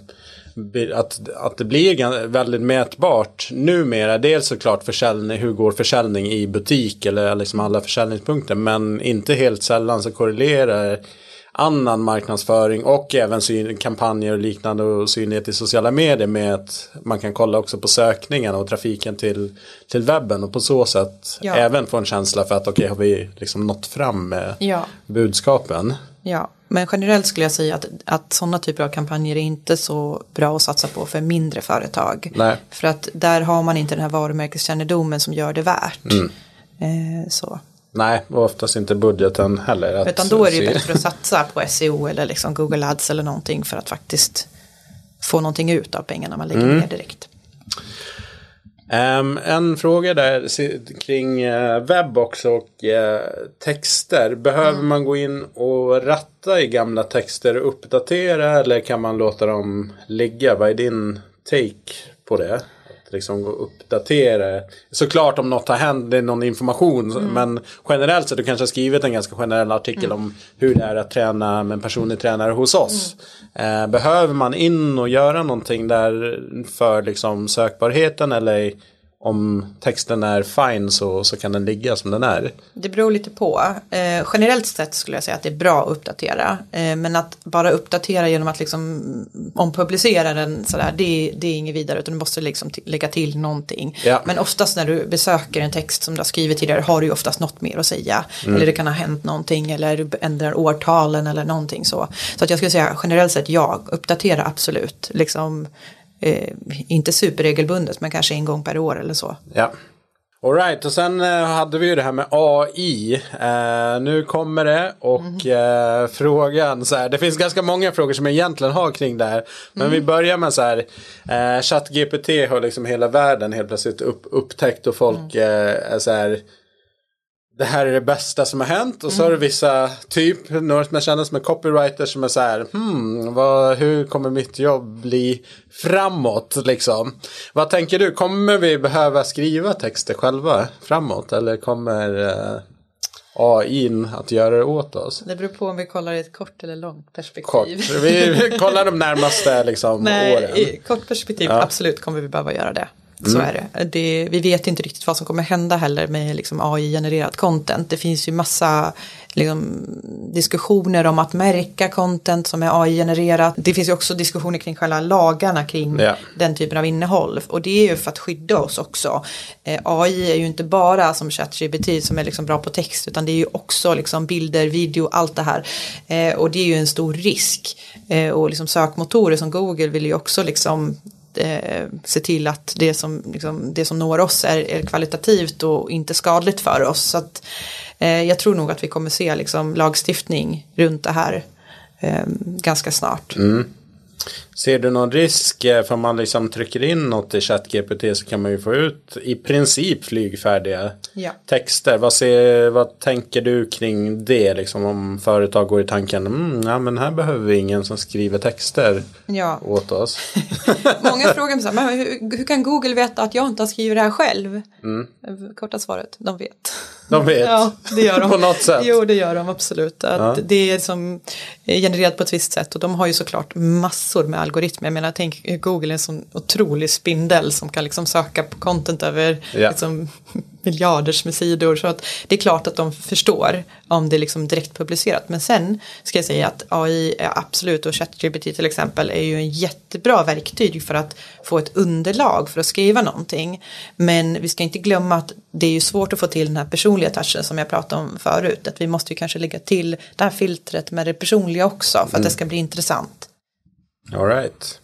att, att det blir väldigt mätbart numera. Dels såklart försäljning, hur går försäljning i butik eller liksom alla försäljningspunkter. Men inte helt sällan så korrelerar annan marknadsföring och även syn, kampanjer och liknande och synlighet i sociala medier med att man kan kolla också på sökningen och trafiken till, till webben och på så sätt ja. även få en känsla för att okej okay, har vi liksom nått fram med ja. budskapen. Ja, men generellt skulle jag säga att, att sådana typer av kampanjer är inte så bra att satsa på för mindre företag. Nej. För att där har man inte den här varumärkeskännedomen som gör det värt. Mm. Eh, så. Nej, och oftast inte budgeten heller. Att Utan då är det ju bättre att satsa på SEO eller liksom Google Ads eller någonting för att faktiskt få någonting ut av pengarna man lägger mm. ner direkt. Um, en fråga där kring uh, webb också och uh, texter. Behöver mm. man gå in och ratta i gamla texter och uppdatera eller kan man låta dem ligga? Vad är din take på det? Liksom gå och uppdatera. Såklart om något har hänt, det är någon information. Mm. Men generellt så du kanske har skrivit en ganska generell artikel mm. om hur det är att träna med en personlig tränare hos oss. Mm. Eh, behöver man in och göra någonting där för liksom sökbarheten eller om texten är fine så, så kan den ligga som den är. Det beror lite på. Eh, generellt sett skulle jag säga att det är bra att uppdatera. Eh, men att bara uppdatera genom att liksom ompublicera den sådär, det, det är inget vidare utan du måste liksom lägga till någonting. Ja. Men oftast när du besöker en text som du har skrivit tidigare har du ju oftast något mer att säga. Mm. Eller det kan ha hänt någonting eller du ändrar årtalen eller någonting så. Så att jag skulle säga generellt sett ja, uppdatera absolut. Liksom eh, inte superregelbundet men kanske en gång per år eller så. Ja. Alright, och sen eh, hade vi ju det här med AI. Eh, nu kommer det och mm. eh, frågan så här. Det finns ganska många frågor som jag egentligen har kring det här. Men mm. vi börjar med så här. Eh, ChatGPT har liksom hela världen helt plötsligt upp, upptäckt och folk mm. är så här det här är det bästa som har hänt. Och så mm. har du vissa, typ, några som jag känner som är copywriter som är så här, hmm, vad, hur kommer mitt jobb bli framåt liksom? Vad tänker du, kommer vi behöva skriva texter själva framåt? Eller kommer eh, AI att göra det åt oss? Det beror på om vi kollar i ett kort eller långt perspektiv. Kort. Vi, vi kollar de närmaste liksom, Nej, åren. I kort perspektiv, ja. absolut kommer vi behöva göra det. Så mm. är det. det. Vi vet inte riktigt vad som kommer hända heller med liksom AI-genererat content. Det finns ju massa liksom, diskussioner om att märka content som är AI-genererat. Det finns ju också diskussioner kring själva lagarna kring ja. den typen av innehåll. Och det är ju för att skydda oss också. Eh, AI är ju inte bara som ChatGPT som är liksom bra på text utan det är ju också liksom bilder, video, allt det här. Eh, och det är ju en stor risk. Eh, och liksom sökmotorer som Google vill ju också liksom eh, se till att det som, liksom, det som når oss är, är, kvalitativt och inte skadligt för oss. Så att, eh, jag tror nog att vi kommer se liksom, lagstiftning runt det här eh, ganska snart. Mm. Ser du någon risk eh, för om man liksom trycker in något i ChatGPT så kan man ju få ut i princip flygfärdiga Ja. texter. Vad, ser, vad tänker du kring det liksom om företag går i tanken mm, ja men här behöver vi ingen som skriver texter Ja. åt oss. Många frågar mig så här, men hur, hur kan Google veta att jag inte har skrivit det här själv? Korta svaret, de vet. De vet. Ja, det gör de. På något sätt. Jo, det gör de absolut. Att Ja. Det är som är genererat på ett visst sätt och de har ju såklart massor med algoritmer. Jag menar, tänk Google är en sån otrolig spindel som kan liksom söka på content över Ja. liksom, miljarders med sidor. Så att det är klart att de förstår om det är liksom direkt publicerat. Men sen ska jag säga att AI är absolut och ChatGPT till exempel är ju en jättebra verktyg för att få ett underlag för att skriva någonting. Men vi ska inte glömma att det är ju svårt att få till den här personliga touchen som jag pratade om förut. Att vi måste ju kanske lägga till det här filtret med det personliga också för att det ska bli intressant. All right.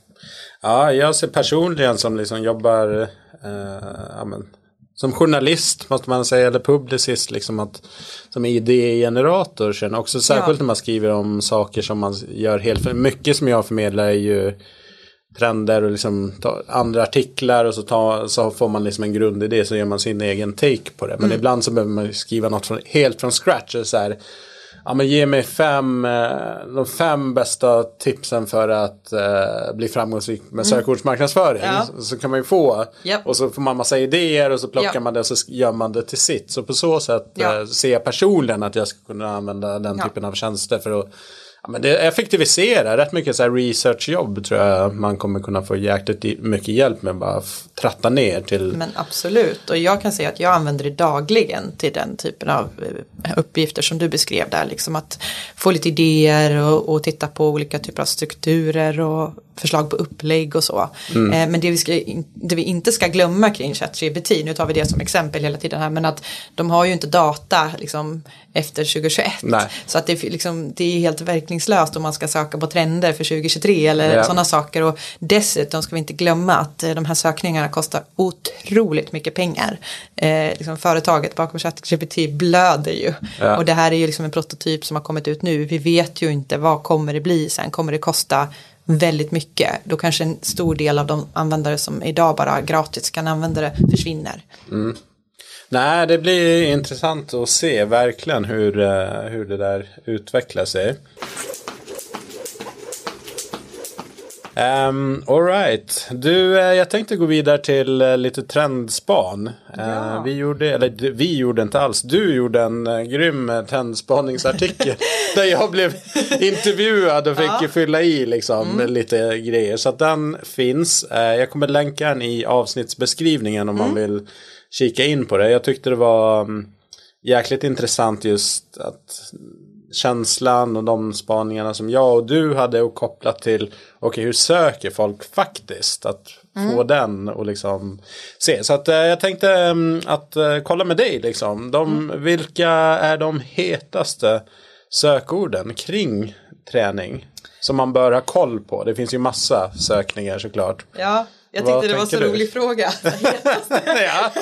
Ja, jag ser personligen som liksom jobbar eh, ja, men, som journalist måste man säga, eller publicist, liksom att som idégenerator sen också särskilt Ja. när man skriver om saker som man gör helt för mycket som jag förmedlar är ju trender och liksom andra artiklar och så, ta, så får man liksom en grundidé så gör man sin egen take på det. Men ibland så behöver man skriva något från, helt från scratch. Så här, ja, men ge mig fem, eh, de fem bästa tipsen för att eh, bli framgångsrik med sökordsmarknadsföring. Ja. Så, så kan man ju få. Japp. Och så får man massa idéer och så plockar Ja. man det och så gör man det till sitt. Så på så sätt Ja. eh, ser jag personligen att jag ska kunna använda den Ja. typen av tjänster för att Ja, men det effektiviserar rätt mycket så här researchjobb tror jag man kommer kunna få jäkligt mycket hjälp med bara tratta ner till. Men absolut, och jag kan säga att jag använder det dagligen till den typen av eh, uppgifter som du beskrev där. Liksom att få lite idéer och, och titta på olika typer av strukturer och förslag på upplägg och så. Eh, men det vi, ska, det vi inte ska glömma kring ChatGPT, nu tar vi det som exempel hela tiden här, men att de har ju inte data liksom, efter 2021. Nej. Så att det, är liksom, det är helt verkningslöst om man ska söka på trender för 2023 eller Ja. sådana saker. Och dessutom ska vi inte glömma att eh, de här sökningarna kostar otroligt mycket pengar. Eh, liksom företaget bakom ChatGPT blöder ju. Ja. Och det här är ju liksom en prototyp som har kommit ut nu. Vi vet ju inte vad kommer det bli sen. Kommer det kosta väldigt mycket? Då kanske en stor del av de användare som idag bara gratis kan använda det försvinner. Mm. Nej, det blir intressant att se verkligen hur, eh, hur det där utvecklar sig. Um, Alright, du, eh, jag tänkte gå vidare till eh, lite trendspan. Eh, Ja. vi gjorde, eller vi gjorde inte alls, du gjorde en uh, grym eh, trendspaningsartikel. där jag blev intervjuad och fick fylla i liksom lite grejer. Så att den finns. Eh, jag kommer länka den i avsnittsbeskrivningen om man vill kika in på det. Jag tyckte det var um, jäkligt intressant just att känslan och de spaningarna som jag och du hade och kopplat till okej hur söker folk faktiskt att få den och liksom se. Så att eh, jag tänkte mm, att eh, kolla med dig liksom. De, Vilka är de hetaste sökorden kring träning? Som man bör ha koll på. Det finns ju massa sökningar såklart. Ja, jag Vad tyckte det var så du? rolig fråga. ja.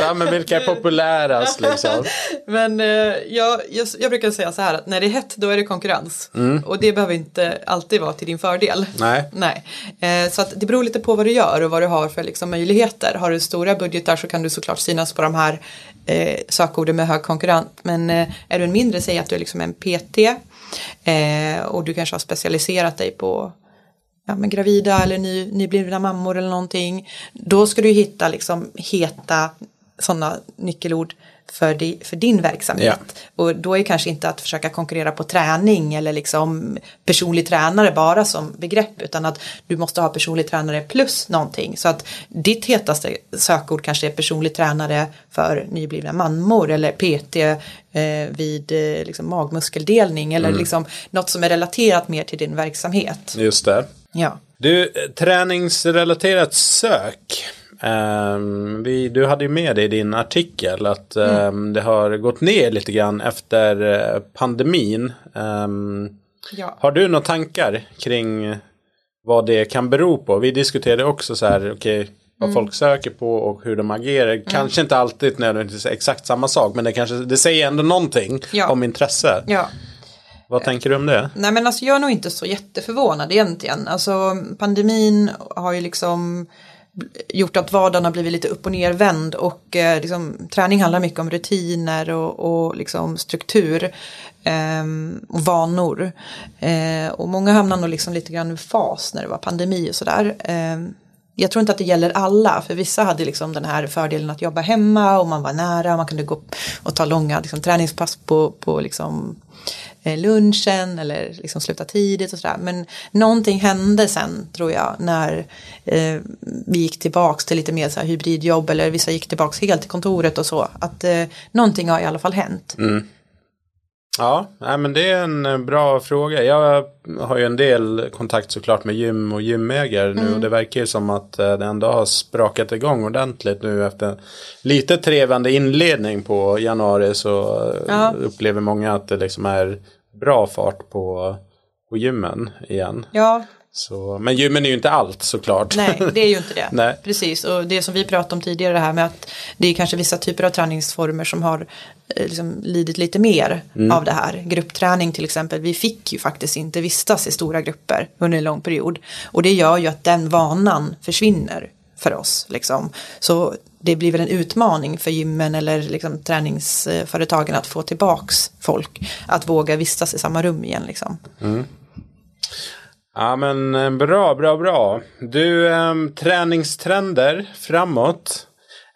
ja, men vilka är populärast liksom? Men eh, jag, jag, jag brukar säga så här att när det är hett då är det konkurrens. Mm. Och det behöver inte alltid vara till din fördel. Nej. Nej. Eh, så att det beror lite på vad du gör och vad du har för liksom, möjligheter. Har du stora budgetar så kan du såklart synas på de här eh, sökorden med hög konkurrens. Men eh, är du en mindre, säg att du är liksom en PT eh, och du kanske har specialiserat dig på ja, men gravida eller ny, nyblivna mammor eller någonting. Då ska du hitta liksom heta sådana nyckelord för, di, för din verksamhet. Och då är kanske inte att försöka konkurrera på träning eller liksom personlig tränare bara som begrepp utan att du måste ha personlig tränare plus någonting. Så att ditt hetaste sökord kanske är personlig tränare för nyblivna mammor eller PT eh, vid eh, liksom magmuskeldelning eller liksom något som är relaterat mer till din verksamhet. Just det. Ja. Du, eh, träningsrelaterat sök. Ehm, vi, du hade ju med det i din artikel att ehm, det har gått ner lite grann efter eh, pandemin. Ehm, Ja. har du några tankar kring vad det kan bero på? Vi diskuterade också så här, okej, vad folk söker på och hur de agerar. Kanske inte alltid nödvändigtvis exakt samma sak, men det, kanske, det säger ändå någonting Ja. om intresse. Ja. Vad tänker du om det? Nej men alltså jag är nog inte så jätteförvånad egentligen. Alltså pandemin har ju liksom gjort att vardagen har blivit lite upp och nervänd och eh, liksom, träning handlar mycket om rutiner och, och liksom struktur eh, och vanor. Eh, och många hamnar nog liksom lite grann i fas när det var pandemi och sådär. Eh, jag tror inte att det gäller alla, för vissa hade liksom den här fördelen att jobba hemma och man var nära, man kunde gå och ta långa liksom, träningspass på, på liksom, eh, lunchen eller liksom sluta tidigt och sådär. Men någonting hände sen tror jag när eh, vi gick tillbaks till lite mer så här hybridjobb eller vissa gick tillbaks helt till kontoret och så. Att eh, någonting har i alla fall hänt. Mm. Ja, men det är en eh, bra fråga. Jag har ju en del kontakt såklart med gym och gymägare nu mm. och det verkar ju som att eh, det ändå har sprakat igång ordentligt nu efter lite trevande inledning på januari så eh, ja. upplever många att det liksom är bra fart på, på gymmen igen. Ja, så, men gymmen är ju inte allt såklart. Nej, det är ju inte det. Nej. Precis, och det som vi pratade om tidigare det här med att det är kanske vissa typer av träningsformer som har eh, liksom, lidit lite mer mm. av det här. Gruppträning till exempel, vi fick ju faktiskt inte vistas i stora grupper under en lång period. Och det gör ju att den vanan försvinner för oss. Liksom. Så det blir väl en utmaning för gymmen eller liksom, träningsföretagen att få tillbaks folk. Att våga vistas i samma rum igen. Liksom. Mm. Ja men eh, bra, bra, bra. Du, eh, träningstrender framåt.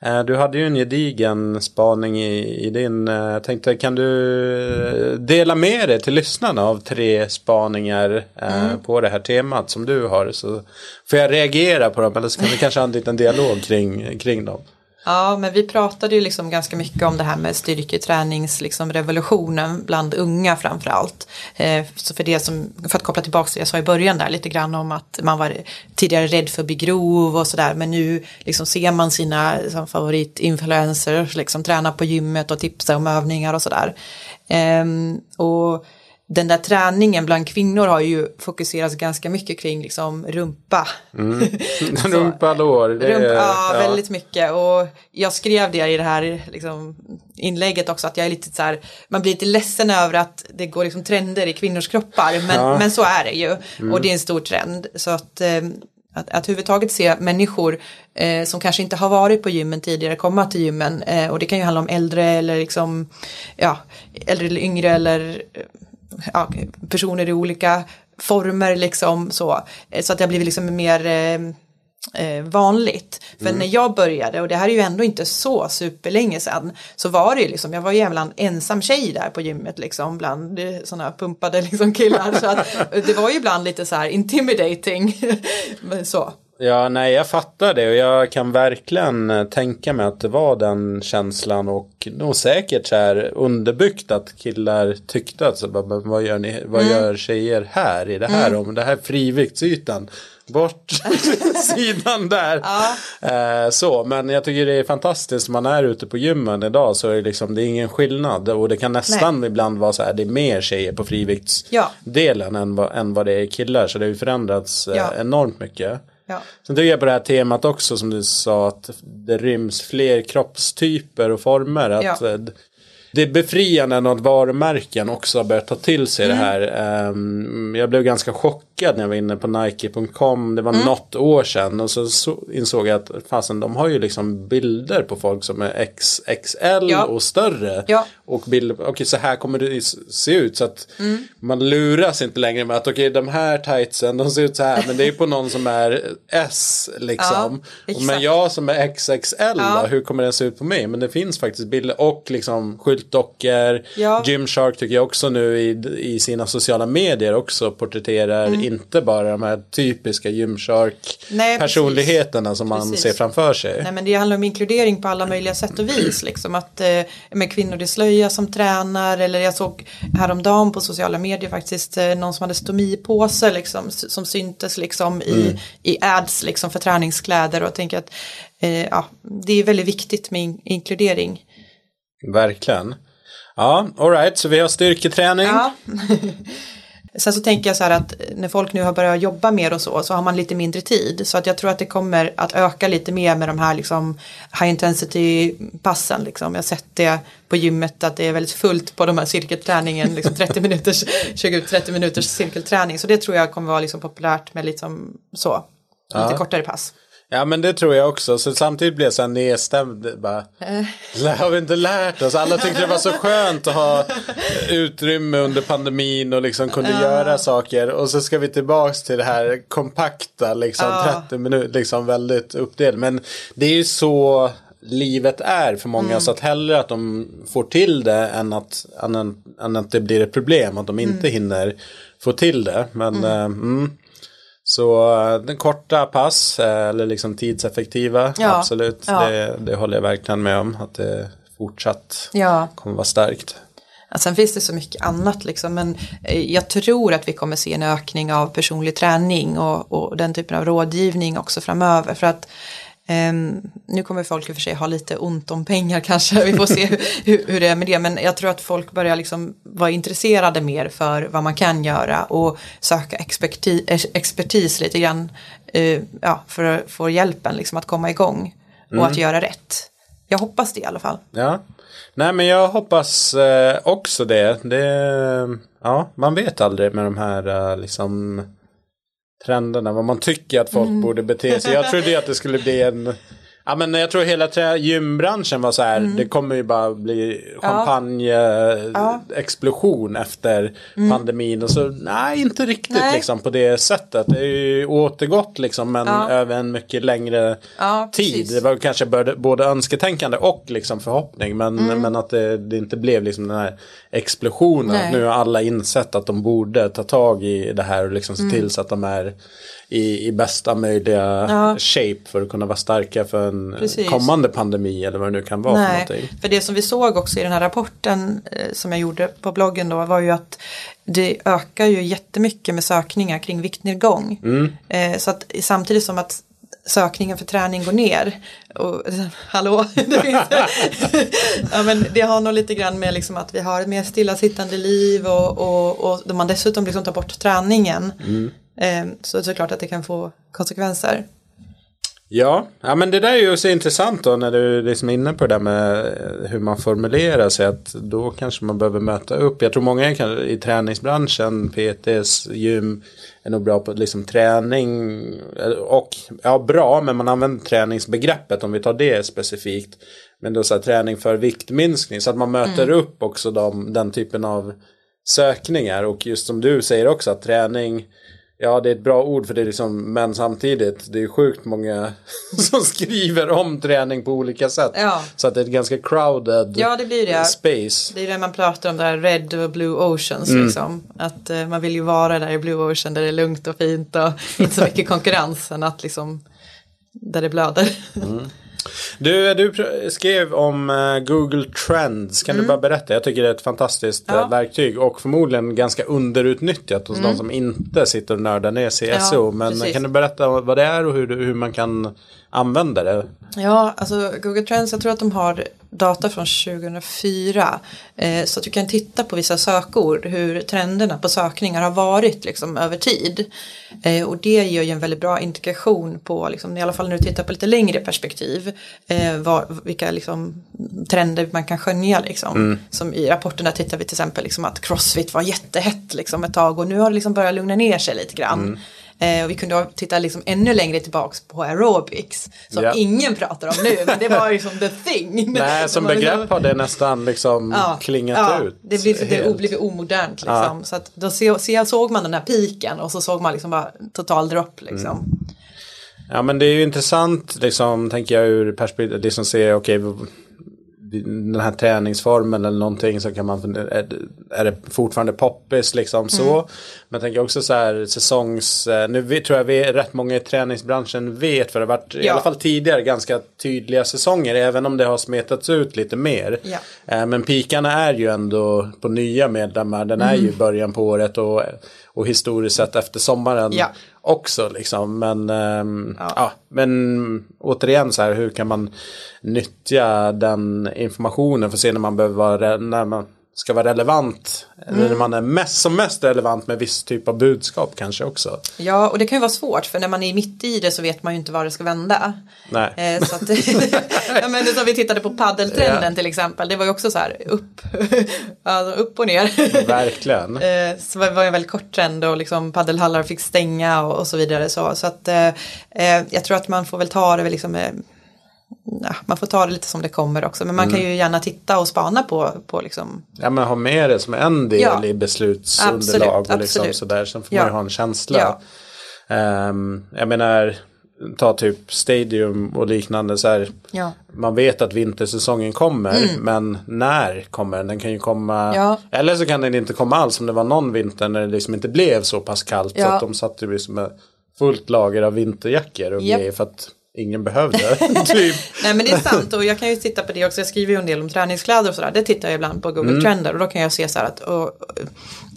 Eh, du hade ju en gedigen spaning i, i din. Eh, jag tänkte, kan du dela med dig till lyssnarna av tre spaningar mm. på det här temat som du har. Så får jag reagera på dem eller så kan vi kanske ha en liten dialog kring, kring dem. Ja, men vi pratade ju liksom ganska mycket om det här med styrketräningsrevolutionen liksom bland unga framförallt. Eh, så för, det som, för att koppla tillbaka till det jag sa i början där lite grann om att man var tidigare rädd för att bli grov och sådär men nu liksom ser man sina liksom, favoritinfluencers liksom träna på gymmet och tipsa om övningar och sådär. Eh, och den där träningen bland kvinnor har ju fokuserats ganska mycket kring liksom rumpa. Mm. rumpa, lår. Det rumpa, ja, ja, väldigt mycket. Och jag skrev det i det här liksom, inlägget också att jag är lite så här, man blir lite ledsen över att det går liksom trender i kvinnors kroppar. Men, ja. men så är det ju. Mm. Och det är en stor trend. Så att eh, att, att överhuvudtaget se människor eh, som kanske inte har varit på gymmen tidigare komma till gymmen eh, och det kan ju handla om äldre eller liksom ja, äldre eller yngre eller ja, personer i olika former liksom så. Eh, så att det har blivit liksom mer eh, eh, vanligt. För mm. när jag började, och det här är ju ändå inte så superlänge sedan, så var det ju liksom, jag var ju en ensam tjej där på gymmet liksom, bland eh, sådana pumpade liksom killar. så att, det var ju ibland lite så här intimidating. så. Ja, nej, jag fattar det och jag kan verkligen eh, tänka mig att det var den känslan och nog säkert så här underbyggt att killar tyckte att så, vad gör ni, vad mm. gör tjejer här i det här mm. om det här friviktsytan bort sidan där. Ja. Eh, så, men jag tycker det är fantastiskt. Man är ute på gymmen idag så är det liksom det är ingen skillnad. Och det kan nästan Nej. ibland vara så här. Det är mer tjejer på friviktsdelen ja. än, vad, än vad det är killar. Så det har ju förändrats eh, ja. enormt mycket. Ja. Sen tycker jag på det här temat också som du sa att det ryms fler kroppstyper och former. Att ja. Det är befriande när varumärken också har börjat ta till sig mm. det här. Um, jag blev ganska chockad när jag var inne på Nike.com. Det var mm. något år sedan. Och så, så insåg jag att fasen, de har ju liksom bilder på folk som är XXL ja. och större. Ja. Och bilder, okej okay, så här kommer det se ut. Så att mm. man luras inte längre med att okej okay, de här tightsen de ser ut så här. Men det är på någon som är S liksom. Ja, men jag som är XXL då, hur kommer den se ut på mig? Men det finns faktiskt bilder och liksom skyltdockor. Ja. Gymshark tycker jag också nu i, i sina sociala medier också porträtterar mm. inte bara de här typiska Gymshark personligheterna som man precis. ser framför sig. Nej men det handlar om inkludering på alla möjliga sätt och vis. Liksom att eh, med kvinnor i slöja som tränar eller jag såg häromdagen på sociala medier faktiskt eh, någon som hade stomipåse liksom som syntes liksom i, mm. i ads liksom för träningskläder och jag tänker att eh, ja, det är väldigt viktigt med in inkludering. Verkligen. Ja, alright, så vi har styrketräning. Ja. Sen så tänker jag så här att när folk nu har börjat jobba mer och så, så har man lite mindre tid. Så att jag tror att det kommer att öka lite mer med de här liksom high intensity passen. Liksom. Jag har sett det på gymmet att det är väldigt fullt på de här cirkelträningen, liksom 30 minuters, 20-30 minuters cirkelträning. Så det tror jag kommer vara liksom populärt med liksom så, lite Ja. kortare pass. Ja men det tror jag också. Så samtidigt blev jag så här nedstämd. Bara, "Lä- Har vi inte lärt oss? Alla tyckte det var så skönt att ha utrymme under pandemin och liksom kunde göra saker. Och så ska vi tillbaks till det här kompakta, liksom Ja. 30 minuter, liksom väldigt uppdelat. Men det är ju så livet är för många. Så att hellre att de får till det än att, än, än, att det blir ett problem. Att de inte hinner få till det. Men eh, mm. Så eh, den korta pass eh, eller liksom tidseffektiva, Ja, absolut. ja. Det, det håller jag verkligen med om. Att det fortsatt Ja. kommer vara starkt. Ja, sen finns det så mycket annat liksom, men eh, jag tror att vi kommer se en ökning av personlig träning och, och den typen av rådgivning också framöver. För att ehm, nu kommer folk i och för sig ha lite ont om pengar kanske, vi får se hur, hur, det är med det. Men jag tror att folk börjar liksom vara intresserade mer för vad man kan göra och söka expertis, expertis lite grann eh, ja, för att få hjälpen liksom, att komma igång och att göra rätt. Jag hoppas det i alla fall. Ja. Nej men jag hoppas eh, också det. det. Ja, man vet aldrig med de här eh, liksom trenderna. Vad man tycker att folk Mm. borde bete sig. Jag trodde ju att det skulle bli en Ja men jag tror hela trä- gymbranschen var så här. Det kommer ju bara bli champagne-explosion efter pandemin. Och så nej inte riktigt Nej. liksom på det sättet. Det är ju återgått liksom men Ja. över en mycket längre Ja, tid. precis. Det var kanske både, både önsketänkande och liksom förhoppning. Men, men att det, det inte blev liksom den här explosionen. Nej. Nu har alla insett att de borde ta tag i det här och liksom se till så att de är i, i bästa möjliga Ja. shape för att kunna vara starka för en Precis. kommande pandemi eller vad det nu kan vara för Nej, någonting. för det som vi såg också i den här rapporten eh, som jag gjorde på bloggen då var ju att det ökar ju jättemycket med sökningar kring viktnedgång. Mm. Eh, så att samtidigt som att sökningen för träning går ner. Och, hallå? Det, finns, ja, men det har nog lite grann med liksom att vi har ett mer stillasittande liv och, och, och då man dessutom liksom tar bort träningen. Mm. Eh, så det är klart att det kan få konsekvenser. Ja, ja, men det där är ju så intressant då när du liksom är inne på det där med eh, hur man formulerar sig. Att då kanske man behöver möta upp. Jag tror många kan, i träningsbranschen, PTs, gym, är nog bra på liksom träning. eh, Och ja, bra, men man använder träningsbegreppet om vi tar det specifikt. Men då så här, träning för viktminskning. Så att man möter upp också de, den typen av sökningar. Och just som du säger också att träning Ja, det är ett bra ord för det är liksom, men samtidigt, det är sjukt många som skriver om träning på olika sätt. Ja. Så att det är ett ganska crowded Ja, det blir det. space. Det är det man pratar om, där red och blue oceans. Mm. Liksom. Att eh, man vill ju vara där i blue ocean där det är lugnt och fint och inte så mycket konkurrens än att liksom där det blöder. Du, du skrev om eh, Google Trends. Kan du bara berätta? Jag tycker det är ett fantastiskt eh, Mm. Ja. Mm. verktyg och förmodligen ganska underutnyttjat hos de som inte sitter och nördar ner sig i Ja, SEO. Men precis. kan du berätta vad det är och hur, hur man kan använda det? Ja, alltså Google Trends, jag tror att de har data från 2004. Eh, så att du kan titta på vissa sökord, hur trenderna på sökningar har varit liksom, över tid. Eh, och det ger ju en väldigt bra indikation på, liksom, i alla fall när du tittar på lite längre perspektiv, eh, vad, vilka liksom, trender man kan skönja. Liksom. Som i rapporterna tittar vi till exempel liksom, att crossfit var jättehett liksom, ett tag och nu har det liksom börjat lugna ner sig lite grann. Eh, och vi kunde titta liksom ännu längre tillbaks på aerobics. Som Ja. ingen pratar om nu, men det var ju som the thing. Nej, som Man liksom- begrepp har det nästan liksom Ja, klingat ja, ut. Det blir, helt. blivit omodernt liksom. Så att då se, se, såg man den här piken och så såg man liksom bara total dropp liksom. Ja men det är ju intressant liksom tänker jag ur perspektivet liksom se okej v- den här träningsformen eller någonting så kan man fundera, är, det- är det fortfarande poppis liksom så. Mm. Men jag tänker också så här säsongs, eh, nu tror jag vi rätt många i träningsbranschen vet för det har varit i Ja. alla fall tidigare ganska tydliga säsonger även om det har smetats ut lite mer. Ja. Eh, Men pikarna är ju ändå på nya medlemmar, den är ju i början på året och, och historiskt sett efter sommaren Ja. Också liksom. Men, ehm, ja. men återigen så här, hur kan man nyttja den informationen för att se när man behöver vara rädd, när man ska vara relevant. Eller när man är mest, som mest relevant med viss typ av budskap kanske också. Ja, och det kan ju vara svårt för när man är mitt i det så vet man ju inte var det ska vända. Nej. Eh, så att, ja, men som vi tittade på paddeltrenden Ja. till exempel, det var ju också så här upp, alltså upp och ner. Verkligen. Eh, Så det var en väldigt kort trend och liksom paddelhallar fick stänga och, och så vidare. Så, så att eh, eh, jag tror att man får väl ta det liksom, eh, ja, man får ta det lite som det kommer också. Men man Mm. kan ju gärna titta och spana på, på liksom, Ja men ha med det som en del Ja. i beslutsunderlag Absolut, och liksom absolut. sådär. Sen får Ja. man ju ha en känsla. Ehm, jag menar, ta typ Stadium och liknande så här. ja. Man vet att vintersäsongen kommer, men när kommer den? Den kan ju komma, Mm. Ja. eller så kan den inte komma alls om det var någon vinter när det liksom inte blev så pass kallt så Ja. att de satte ju liksom med fullt lager av vinterjackor och Japp. grejer för att ingen behövde. typ. Nej men det är sant och jag kan ju titta på det också. Jag skriver ju en del om träningskläder och sådär. Det tittar jag ibland på Google Mm. Trender och då kan jag se så här att och, och,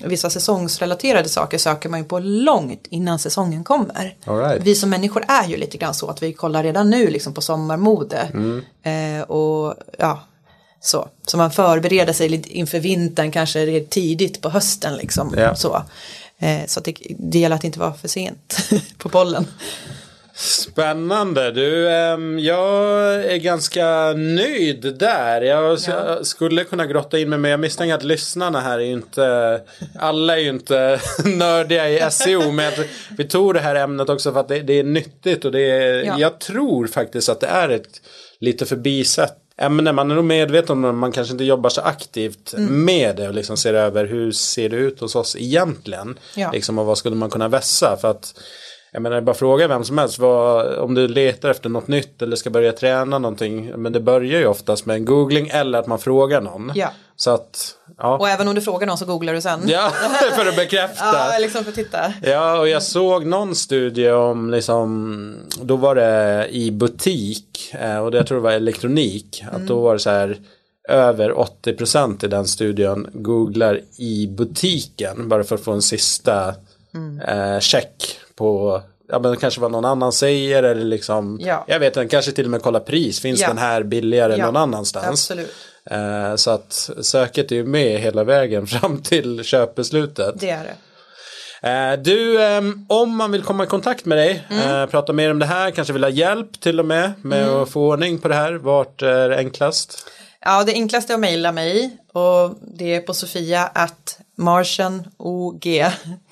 vissa säsongsrelaterade saker söker man ju på långt innan säsongen kommer. Right. Vi som människor är ju lite grann så att vi kollar redan nu liksom på sommarmode. Mm. Eh, och ja, så. Så man förbereder sig lite inför vintern kanske redan tidigt på hösten liksom. Ja. Så, eh, så att det, det gäller att inte vara för sent på bollen. Spännande. Du, ehm, jag är ganska nöjd där. Jag Ja. skulle kunna grotta in mig men jag misstänker att lyssnarna här är ju inte, alla är ju inte nördiga i SEO. Men vi tog det här ämnet också för att det, det är nyttigt och det är, Ja. jag tror faktiskt att det är ett lite förbisett ämne. Man är nog medveten om det, man kanske inte jobbar så aktivt Mm. med det och liksom ser över hur ser det ut hos oss egentligen. Ja. Liksom, och vad skulle man kunna vässa för att jag menar, bara fråga vem som helst. Vad, om du letar efter något nytt eller ska börja träna någonting. Men det börjar ju oftast med en googling eller att man frågar någon. Ja. Så att, ja. Och även om du frågar någon så googlar du sen. Ja, för att bekräfta. Ja, liksom för att titta. Ja, och jag såg någon studie om liksom, då var det i butik, eh, och det jag tror det var elektronik, att då var det så här över 80% i den studien googlar i butiken bara för att få en sista eh, check på Ja men kanske vad någon annan säger eller liksom Ja. Jag vet inte, kanske till och med kolla pris Finns Ja. den här billigare Ja, någon annanstans? Eh, så att söket är ju med hela vägen fram till köpbeslutet Det är det. Eh, Du, ehm, om man vill komma i kontakt med dig, eh, prata mer om det här, kanske vill ha hjälp till och med med att få ordning på det här, vart är det enklast? Ja, det enklaste är att mejla mig och det är på sofia at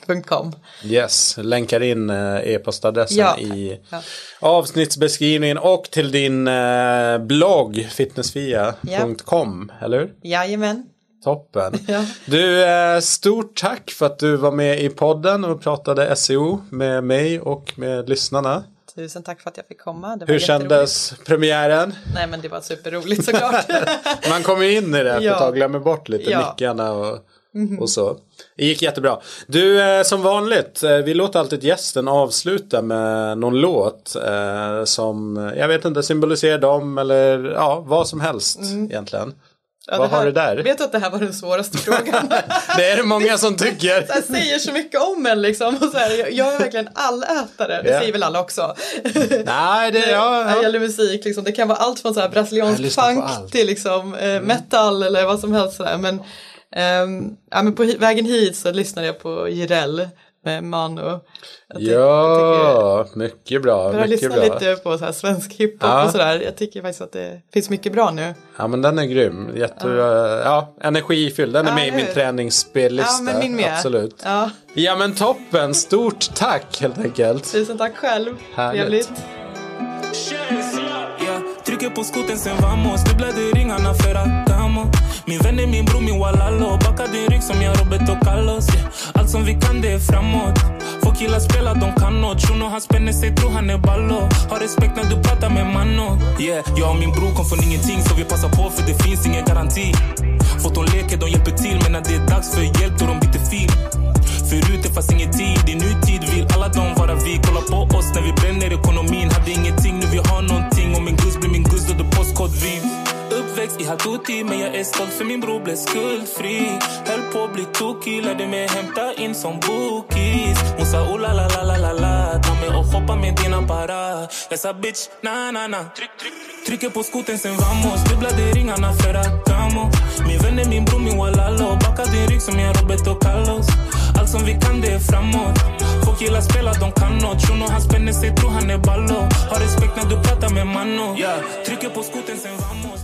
martianog.com. Yes, länkar in eh, e-postadressen Ja, i ja. avsnittsbeskrivningen och till din eh, blogg fitnessfia.com, eller hur? Jajamän. Toppen. Ja. Du, eh, stort tack för att du var med i podden och pratade SEO med mig och med lyssnarna. Tusen tack för att jag fick komma. Hur kändes premiären? Nej men det var superroligt såklart. Man kommer in i det efter Ja. ett tag, glömmer bort lite Ja. Mhm. mickarna och, och så. Det gick jättebra. Du, eh, som vanligt, eh, vi låter alltid gästen avsluta med någon låt eh, som, jag vet inte, symboliserar dem eller ja, vad som helst egentligen. Mm. Ja, vad det här, har du där? Vet du att det här var den svåraste frågan? Det är det många som tycker. Så här, säger så mycket om en liksom. Och så här, jag, är verkligen allätare, det Ja. säger väl alla också. Nej, det, ja, När det ja. gäller musik, liksom, det kan vara allt från så här brasiliansk funk till liksom, eh, metal eller vad som helst. Sådär. Men, ehm, ja, men på vägen hit så lyssnade jag på Jireel med Mano. Jag Ja, mycket bra. Jag lyssna bra. lite på så här svensk hiphop Ja. och sådär. Jag tycker faktiskt att det finns mycket bra nu. Ja men den är grym. Jättebra. Ja, energifylld. Den är Ja, med i min träningsspellista. Ja, men min med. Absolut. Ja, Ja men toppen. Stort tack helt enkelt. tusen tack själv. Härligt. Trevligt. Trycker på skoten sen vamos. Dubblade ringarna för att damo Min vän är min bror, min walalo. Backa din rygg som jag Roberto Carlos. Yeah. Allt som vi kan det är framåt. Få killar spela, de kan nåt. Shuno han spänner sig, tror han är ballo. Har respekt när du pratar med mano Yeah, jag och min bror kom från ingenting Så vi passar på för det finns ingen garanti. Fått de leker, de hjälper till Men när det är dags för hjälp då de byter fil Förut det fanns ingen tid, i nutid vill alla de vara vi. Kolla på oss när vi bränner ekonomin. Hade ingenting, nu vi har nånting. Om min guzz blir min guzz då det postkod vi Uppväxt i Hatuti men jag är stolt för min bror blev skuldfri. Höll på att bli tokig, lärde mig hämta in som bookies Hon sa ooh la la la la la la Ta mig och hoppa med dina para Esa bitch, na na na. Trycker på skoten sen vamos. Dubblade ringarna damo Min vän är min bror, min walalo. Backa din rygg som jag Roberto Carlos. Allt som vi kan det är framåt. Folk gillar spela, de kan nåt. Shuno han spänner sig, tror han är ballo. Har respekt när du pratar med mano yeah. Trycker på skoten sen vamos